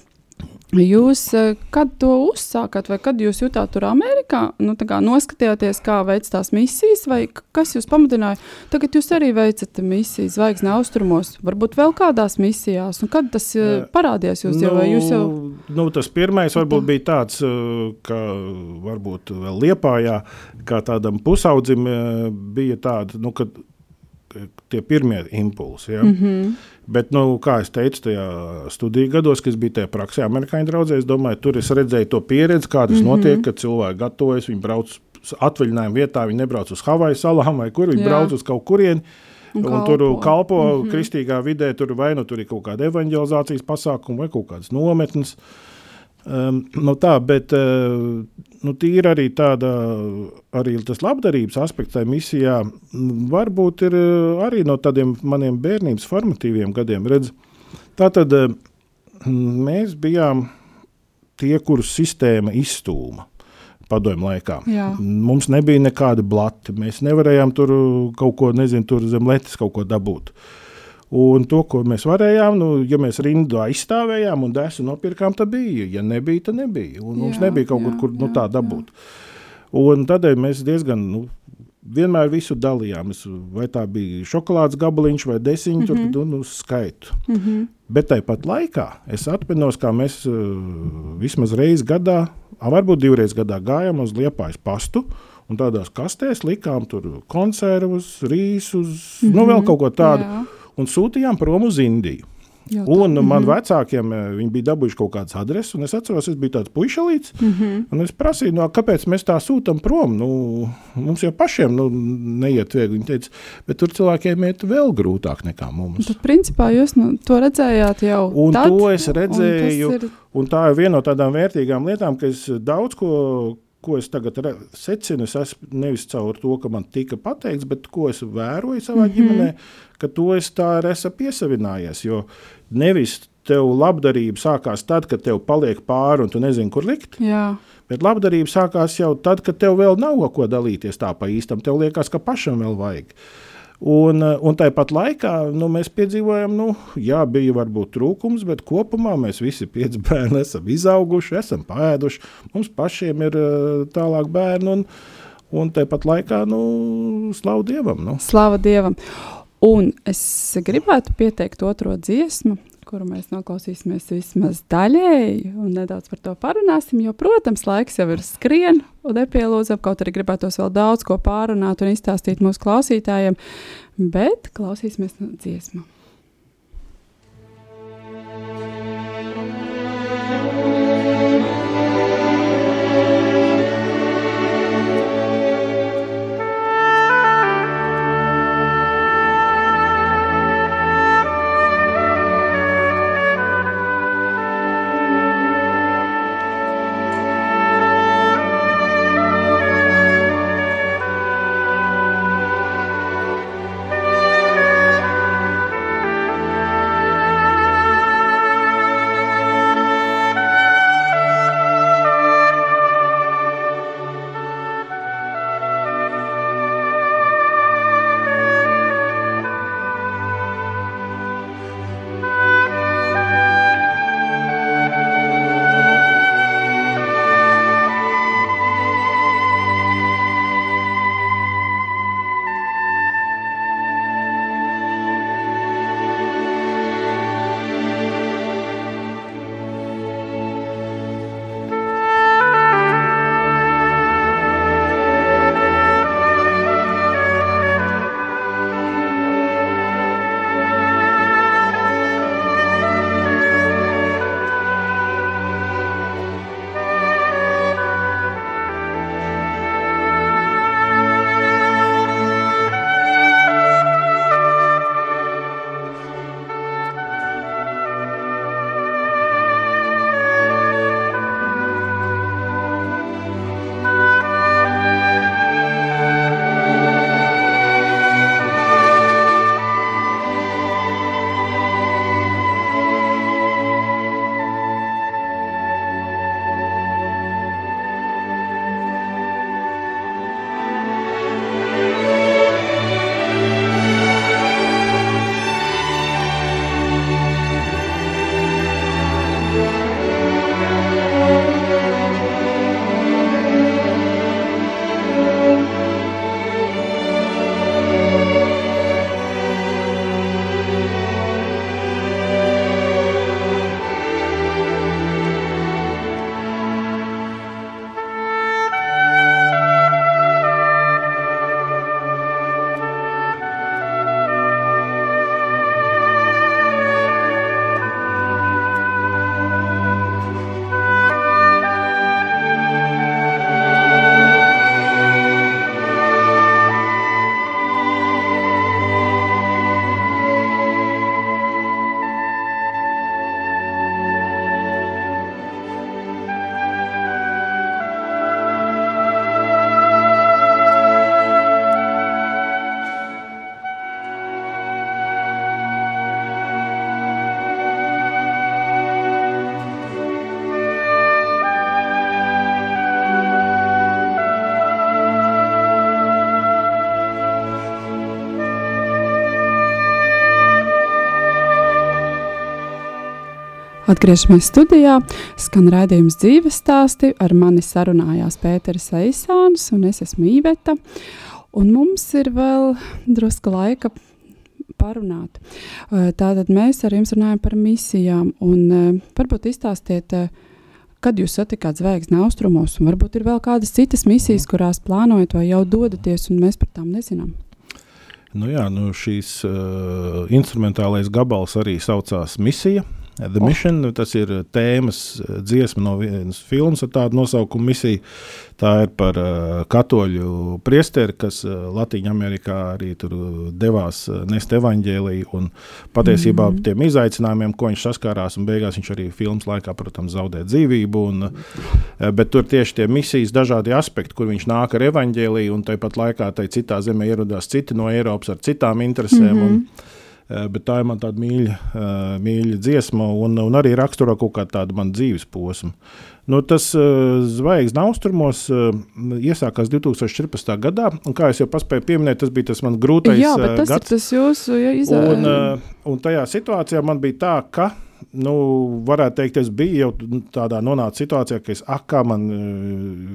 Jūs eh, kad to uzsākat, vai kad jūs jutāt tur Amerikā? Nu, kā noskatījāties, kā veids tās misijas, vai kas jūs pamudināja? Tagad jūs arī veicat misijas zvaigznes austrumos, varbūt vēl kādās misijās. Un kad tas eh, Eh, parādījās jūs jau, vai jūs jau? nu, tas pirmais varbūt bija tāds, eh, ka varbūt vēl Liepājā, kā tādam pusaudzim, bija tāda, nu, kad eh, tie pirmie impulsi. Ja? Mm -hmm. Bet, nu, kā jau teicu, tajā studiju gados, kas bija tajā praksē, amerikāņu draudzē, es domāju, tur es redzēju to pieredzi, kā tas mm -hmm. notiek, kad cilvēki gatavojas, viņi brauc uz atvaļinājumu vietā, viņi nebrauc uz Havaju salām vai kur, viņi Jā. Brauc uz kaut kurieni. Un Un, tur kalpo. mm -hmm. kristīgā vidē, tur vai nu tur ir kaut kāda evanģelizācijas pasākuma, vai kaut kādas nometnes. Um, nu tā, bet uh, nu, tīri arī tāda, arī tas labdarības aspekts tajā misijā varbūt ir uh, arī no tādiem maniem bērnības formatīviem gadiem. Redz, tā tad uh, mēs bijām tie, kurus sistēma izstūma padomju laikā. Jā. Mums nebija nekāda blati. Mēs nevarējām tur kaut ko, nezinu, tur zem letes kaut ko dabūt. Un to, ko mēs varējām, nu, ja mēs rindā aizstāvējām un desu nopirkām, tad bija. Ja nebija, tad nebija. Un mums Jā, nebija kaut kur, jā, kur nu, jā, tā dabūt. Un tādēļ mēs diezgan nu, vienmēr visu dalījām. Es, vai tā bija šokolādes gabaliņš vai desiņš, mm -hmm. tur nu, skaitu. Mm -hmm. Bet tāpat laikā es atceros, kā mēs uh, vismaz reizi gadā, varbūt divreiz gadā gājām uz Liepājas pastu. Un tādās kastēs likām tur konservus, rīsus, mm -hmm. nu vēl kaut ko tādu. Jā. Un sūtījām prom uz Indiju. Jau Un mm -hmm. man vecākiem eh, bija dabūjuši kaut kādas adreses, un es atceros, es biju tāds puišalīts. Mm. -hmm. Es prasīju, no, kāpēc mēs tā sūtām prom. Nu, mums jau pašiem nu, neiet viegli. Viņi teica, bet tur cilvēkiem iet vēl grūtāk nekā mums. Tad, principā, jūs nu, to redzējāt jau Un tad, to es un redzēju. ir- Un tā ir viena no tādām vērtīgām lietām, ka es daudz ko, ko es tagad secinu, es esmu nevis caur to, ka man tika pateikts, bet ko es vēroju savā mm -hmm. ģimenē, ka to es tā arī esmu piesavinājies. Jo nevis tev labdarība sākās tad, kad tev paliek pāri un tu nezini, kur likt. Jā, Bet labdarība sākās jau tad, kad tev vēl nav ko dalīties tā pa īstam. Tev liekas, ka pašam vēl vajag. Un, eh, un tāpat laikā nu, mēs piedzīvojam, nu, jā, bija varbūt trūkums, bet kopumā mēs visi pieci [laughs] bērni esam izauguši, esam pēduši. Mums pašiem ir eh, tālāk bērni, un, un tāpat laikā, nu, slavu Dievam. Nu. slava Dievam. Un es gribētu pieteikt otro dziesmu, kuru mēs noklausīsimies vismaz daļēji, un nedaudz par to parunāsim. Jo, protams, laiks jau ir skrien un nepielūdzam, kaut arī gribētos vēl daudz ko pārunāt un izstāstīt mūsu klausītājiem, bet klausīsimies dziesmu. Atgriežamies studijā, skan raidījums dzīves stāsti. Ar mani sarunājās Pēters Eisāns un es esmu Īveta. Un mums ir vēl drusku laika parunāt. Eh, Tātad mēs ar jums runājam par misijām. Un, eh, varbūt izstāstiet, eh, kad jūs satikāt zvaigzni austrumos, un varbūt ir vēl kādas citas misijas, kurās plānojat vai jau dodaties, un mēs par tām nezinām. Nu jā, nu šīs uh, instrumentālais gabals arī saucās Misija. The Oh. Mission, tas ir tēmas uh, dziesma no vienas filmas ar tādu nosaukumu misija. Tā ir par uh, katoļu priesteri, kas uh, Latvijā arī tur devās nest evaņģēliju. un Patiesībā mm -hmm. tiem izaicinājumiem, ko viņš saskārās, un beigās viņš arī filmas laikā, protams, zaudēja dzīvību. Un, bet tur tieši tie misijas dažādi aspekti, kur viņš nāk ar evaņģēliju, un tāpat laikā tai citā zemē ierodās citi no Eiropas ar citām interesēm. Mm -hmm. un, Eh, Bet tā ir man tāda mīļa, eh, mīļa dziesma, un, un arī raksturo kaut kādu tādu manu dzīves posmu. Nu, tas uh, zvaigznes austrumos iesākās 2014. gadā, un kā jau paspēju pieminēt, tas bija tas mans grūtais Jā, bet eh, tas gads. ir tas jūsu ja, Un, izaicinājums. uh, un tajā situācijā man bija tā, ka, nu, varētu teikt, es biju jau tādā nonācis situācijā, ka es, ah, kā man uh,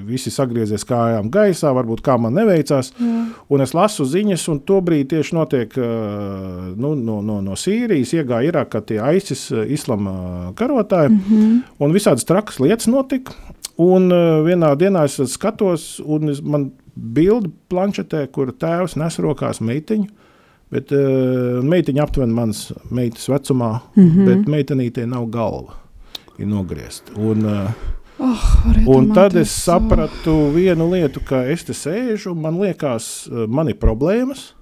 visi sagriezies kājām gaisā, varbūt kā man neveicās. Jā. Un es lasu ziņas, un tobrīd tieši notiek uh, nu, no, no, no Sīrijas, iegāja Irākā tie ISIS uh, islama karotāji, mm -hmm. un visādas trakas lietas notika. Un vienā dienā es skatos, un es, man bildi planšetē, kur tēvs nes rokās meitiņu. Bet uh, meitiņa aptuveni manas meitas vecumā, mm. -hmm. bet meitenītei nav galva. Ir nogriezta. Un, uh, Oh, Un tad es sapratu vienu lietu, ka es te sēžu, man liekas, eh, man ir problēmas,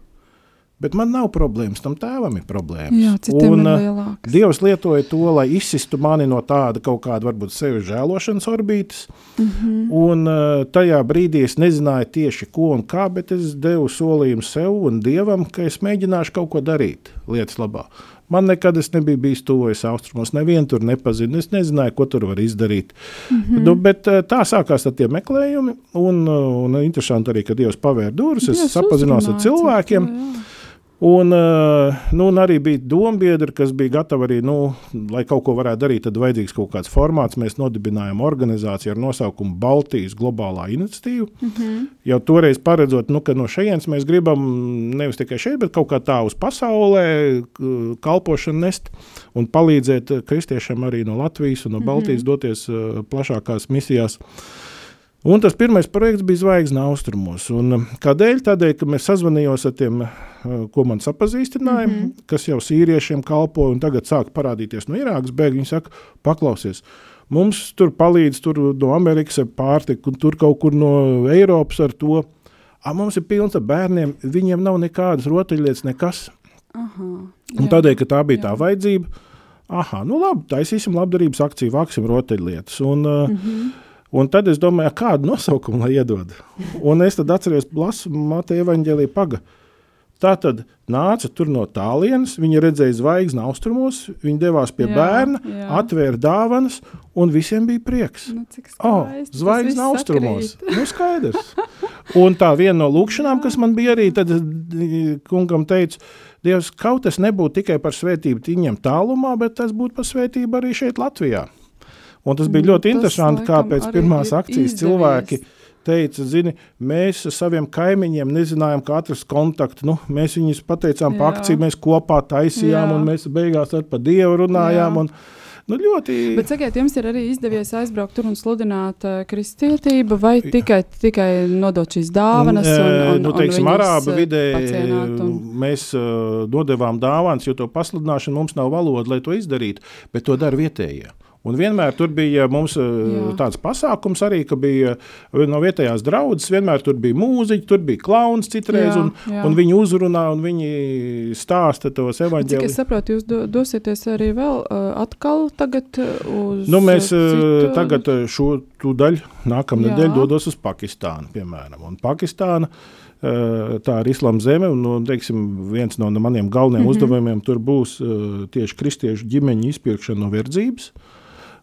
bet man nav problēmas. Tam tēvam ir problēmas. Jā, un, ir. Dievs lietoja to, lai izsistu mani no tāda kaut kāda, varbūt, sevi žēlošanas orbītas. Mm. -hmm. Un tajā brīdī es nezināju tieši ko un kā, bet es devu solījumu sev un Dievam, ka es mēģināšu kaut ko darīt lietas labā. Man nekad es nebiju bijis tuvojas austrumos, nevienu tur nepazinu. Es nezināju, ko tur var izdarīt. Mm -hmm. nu, bet tā sākās ar tiem meklējumiem. Un, un interesanti arī, ka Dievs pavēra durvis. Es sapazinos ar cilvēkiem. citu, jā. Un, uh, nu, un arī bija dombiedri, kas bija gatavi arī, nu, lai kaut ko varētu darīt, tad vajadzīgs kaut kāds formāts. Mēs nodibinājām organizāciju ar nosaukumu Baltijas globālā iniciatīva. Mm -hmm. Jau toreiz paredzot, nu, ka no šejienes mēs gribam nevis tikai šeit, bet kaut kā tā uz pasaulē k- kalpošanu nest un palīdzēt eh, kristiešiem arī no Latvijas un no Baltijas mm -hmm. doties uh, plašākās misijās. Un tas pirmais projekts bija Zvaigznes austrumos. Un, um, kādēļ? Tādēļ, ka mēs sazvanījāmies ar tiem, uh, ko man sapazīstināja, mm -hmm. kas jau sīriešiem kalpoja un tagad sāk parādīties no Irākas bēgļu. Viņi saka, paklausies. Mums tur palīdz tur no Amerikas ar pārtiku, un tur kaut kur no Eiropas ar to. A, mums ir pilns ar bērniem, viņiem nav nekādas rotaļlietas, nekas. Aha, Un jā. tādēļ, ka tā bija jā. tā vajadzība, aha, nu labi, taisīsim labdarības akciju, vāksim rotaļlietas. Un, mm. -hmm. Un tad es domāju, kādu nosaukumu lai iedod. Un es tad atceros, lasu Mateja evaņģēlī paga. Tā tad nāca tur no tālienes, viņa redzēja zvaigzni austrumos, viņa devās pie Jā, bērna, jā. atvēra dāvanas, un visiem bija prieks. Nu, Oh, zvaigznes austrumos. Nu, skaidrs. Un tā viena no lūkšanām, kas man bija arī, tad eh, kungam teicu, Dievs, kaut tas nebūtu tikai par svētību viņam tālumā, bet tas būtu par svētību arī šeit Latvijā. Un tas bija ļoti tas interesanti, kā pēc pirmās ir akcijas izdevies. cilvēki teica, zini, mēs saviem kaimiņiem nezinājām, kā atrast kontaktu. Nu, mēs viņus pateicām par Jā. akciju, mēs kopā taisījām, Jā. un mēs beigās ar pa Dievu runājām. Jā. Un, nu, ļoti Bet sakiet, jums ir arī izdevies aizbraukt tur un sludināt uh, kristietību, vai tikai, tikai nodot šīs dāvanas? Un, Nē, un, nu, teiksim, Arābu uh, vidē un... mēs uh, dodevām dāvāns, jo to pasludināšanu mums nav valoda, lai to izdarītu, bet to dara vietējie. Un vienmēr tur bija mums uh, Jā. tāds pasākums arī, ka bija uh, no vietējās draudzes, vienmēr tur bija mūziķi, tur bija klauns citreiz, Jā, un, jā. un viņi uzrunā un viņi stāsta tos Cik es evaņģēlus. saprotu, jūs do, dosieties arī vēl uh, atkal tagad uh, uz Nu, mēs uh, uh, citu... tagad uh, šo daļu nākamā Jā. nedēļa dodos uz Pakistānu, piemēram. Un Pakistāna uh, tā ir islāma zeme, un nu, teiksim, viens no maniem galvenajiem mm. -hmm. uzdevumiem tur būs uh, tieši kristiešu ģimeņu izpirkšana no verdzības.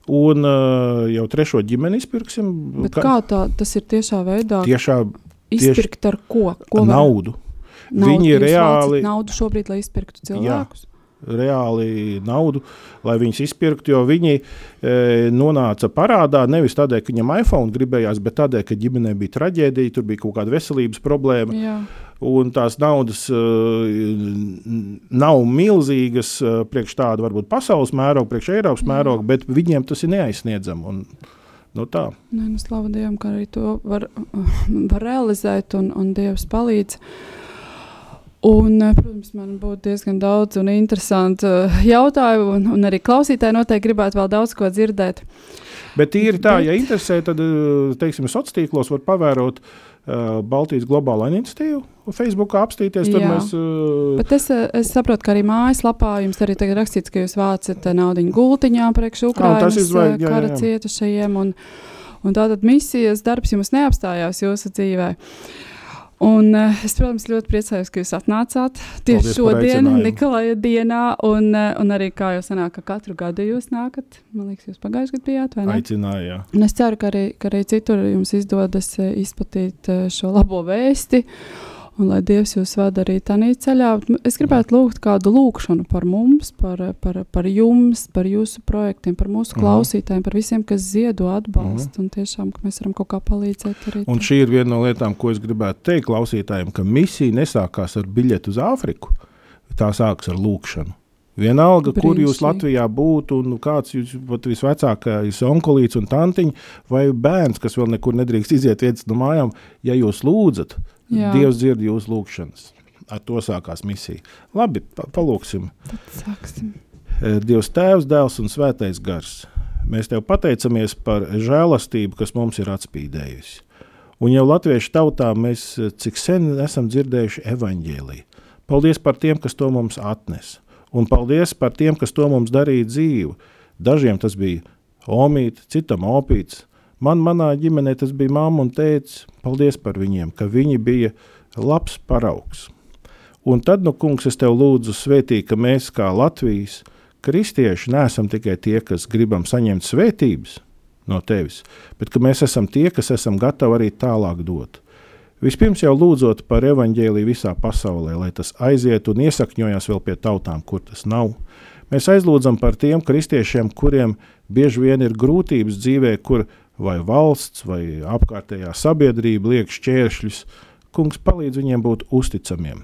Un uh, jau trešo ģimeni izpirksim. Bet kā tā, tas ir tiešā veidā Tiešā izpirkt ar ko? ko var- naudu. Naudu, Viņi reāli- naudu šobrīd, lai izpirktu cilvēkus. Reāli naudu, lai viņus izpirktu. Jo viņi e, nonāca parādā nevis tādēļ, ka viņam iPhone gribējās, bet tādēļ, ka ģimenē bija traģēdija, tur bija kaut kāda veselības problēma. Jā. Un tās naudas uh, nav milzīgas uh, priekš tāda, varbūt pasaules mēroga, priekš Eiropas mēroga, bet viņiem tas ir neaizsniedzami. Un, nu tā. Nē, nu, slavu Dievam, ka arī to var, var realizēt, un, un Dievs palīdz. Un, eh, protams, man būtu diezgan daudz un interesantu eh, jautājumu, un, un arī klausītāji noteikti gribētu vēl daudz ko dzirdēt. Bet tīri tā, Bet- ja interesē, tad, uh, teiksim, sociālos tīklos var pavērot uh, Baltijas globālo iniciatīvu, Facebookā apstīties. Tur Jā. mēs uh, Bet es, eh, es saprotu, ka arī mājaslapā jums arī tagad rakstīts, ka jūs vācat naudu gultiņā priekš Ukraiņas jā, jā, kara cietušajiem. Un, un tātad misijas darbs jums neapstājās jūsu dzīvē. Un, eh, es, protams, ļoti priecājos, ka jūs atnācāt tieši Paldies šodien. Nikolai dienā. Un, eh, un arī kā jau sanāk, ka katru gadu jūs nākat. Man liekas, jūs pagājušajā gadā bijāt, vai ne? aicināja. jā. Un es ceru, ka arī, ka arī citur jums izdodas eh, izplatīt šo labo vēsti. Un lai Dievs jūs vada arī tādā ceļā, es gribētu lūgt kādu lūgšanu par mums, par, par, par jums, par jūsu projektiem, par mūsu Mhm. klausītājiem, par visiem, kas ziedo atbalstu. Un tiešām, ka mēs varam kaut kā palīdzēt arī. Un tā. šī ir viena no lietām, ko es gribētu teikt klausītājiem, ka misija nesākās ar biļeti uz Āfriku. Tā sākas ar lūkšanu. Vienalga, kur jūs. Latvijā būtu, un kāds jūs pat visvecākais onkulīts un tantiņš, vai bērns, kas vēl nekur nedrīkst iziet viens no mājām, ja jūs lūdzat, Jā. Dievs dzird jūsu lūgšanas. Ar to sākās misija. Labi, pa palūksim. Eh, Dievs, Tēvs, Dēls un Svētais Gars. Mēs tev pateicamies par žēlastību, kas mums ir atspīdējusi. Un jau latviešu tautā mēs eh, cik sen esam dzirdējuši evaņģēlīju. Paldies par tiem, kas to mums atnes. Un paldies par tiem, kas to mums darīja dzīvu. Dažiem tas bija omīte, citam opīts. Man, manā ģimenē tas bija mamma un tēvs. Paldies par viņiem, ka viņi bija labs paraugs. Un tad, nu, kungs, es tev lūdzu, svētī, ka mēs, kā Latvijas kristieši, neesam tikai tie, kas gribam saņemt svētības no tevis, bet ka mēs esam tie, kas esam gatavi arī tālāk dot. Vispirms jau lūdzot par evaņģēliju visā pasaulē, lai tas aiziet un iesakņojas vēl pie tautām, kur tas nav. Mēs aizlūdzam par tiem kristiešiem, kuriem bieži vien ir grūtības dzīvē, kur vai valsts vai apkārtējā sabiedrība liek šķēršļus. Kungs palīdz viņiem būt uzticamiem.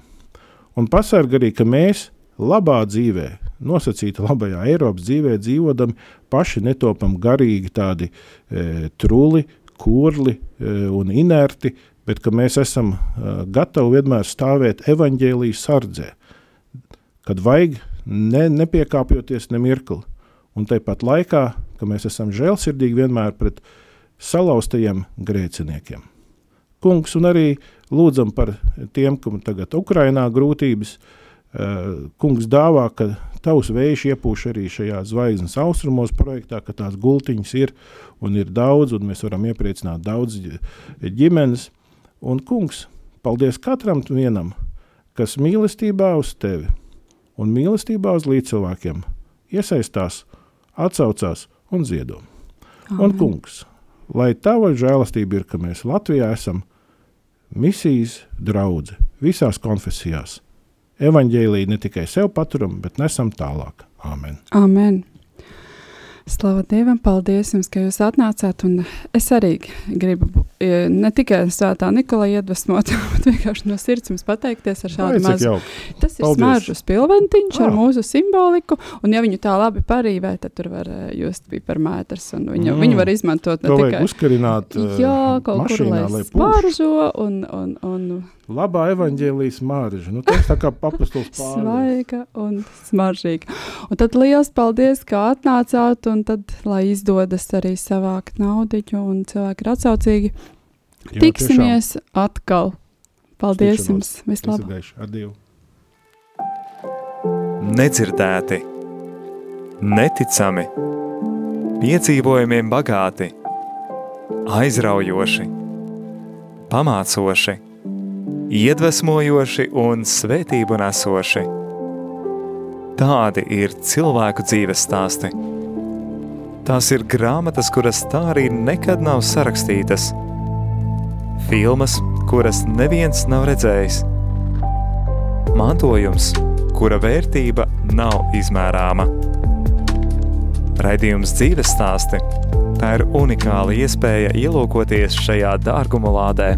Un pasargā arī, ka mēs labā dzīvē, nosacīta labajā Eiropas dzīvē, dzīvodam, paši netopam garīgi tādi e, truli, kurli e, un inerti, bet ka mēs esam e, gatavi vienmēr stāvēt evaņģēlijas sardzē, kad vajag ne, nepiekāpjoties ne mirkli. Un tāpat laikā, ka mēs esam žēlsirdīgi vienmēr pret salauztajiem grēciniekiem. Kungs, un arī lūdzam par tiem, kam tagad Ukrainā grūtības. Eh, Kungs dāvā, ka tavs vējš iepūš arī šajā zvaigznes austrumos projektā, ka tās gultiņas ir un ir daudz, un mēs varam iepriecināt daudz ģi- ģimenes. Un, kungs, paldies katram vienam, kas mīlestībā uz tevi un mīlestībā uz līdzcilvēkiem iesaistās, atsaucās un ziedo. Un, kungs, lai tava žēlastība ir, ka mēs Latvijā esam misijas draugi visās konfesijās. Evanģēlīju ne tikai sev paturam, bet nesam tālāk. Āmen. Amen. Slavu Dievam, paldies jums, ka jūs atnācāt. Es arī gribu ne tikai Svētā Nikolai iedvesmot, [laughs] bet vienkārši no sirds jums pateikties ar šādu mazu. Tas ir Paldies. smaržu spilventiņš ar Ah. mūsu simboliku, un ja viņu tā labi parīvē, tad tur var e, just piparmētrs, un viņu, Mm. viņu var izmantot ne To tikai. uzkarināt eh, Jā, kaut kur mašīnā, lai lai smaržo un, un, un Labā evanģēlijas mārža. Nu, tas tā kā papustuls pāri. svaiga un smaržīga. Un tad liels paldies, ka atnācāt, un tad, lai izdodas arī savākt naudiņu, un cilvēki ir atsaucīgi. Jā, Tiksimies atkal. Paldies Tikšanos. jums! tiešām. Vislabāk! Nedzirdēti, neticami, piedzīvojumiem bagāti, aizraujoši, pamācoši, iedvesmojoši un svētību nesoši. Tādi ir cilvēku dzīves stāsti. Tās ir grāmatas, kuras tā arī nekad nav sarakstītas, filmas, kuras neviens nav redzējis, mantojums, kura vērtība nav izmērāma. Raidījums dzīves stāsti. Tā ir unikāla iespēja ielūkoties šajā dārguma lādē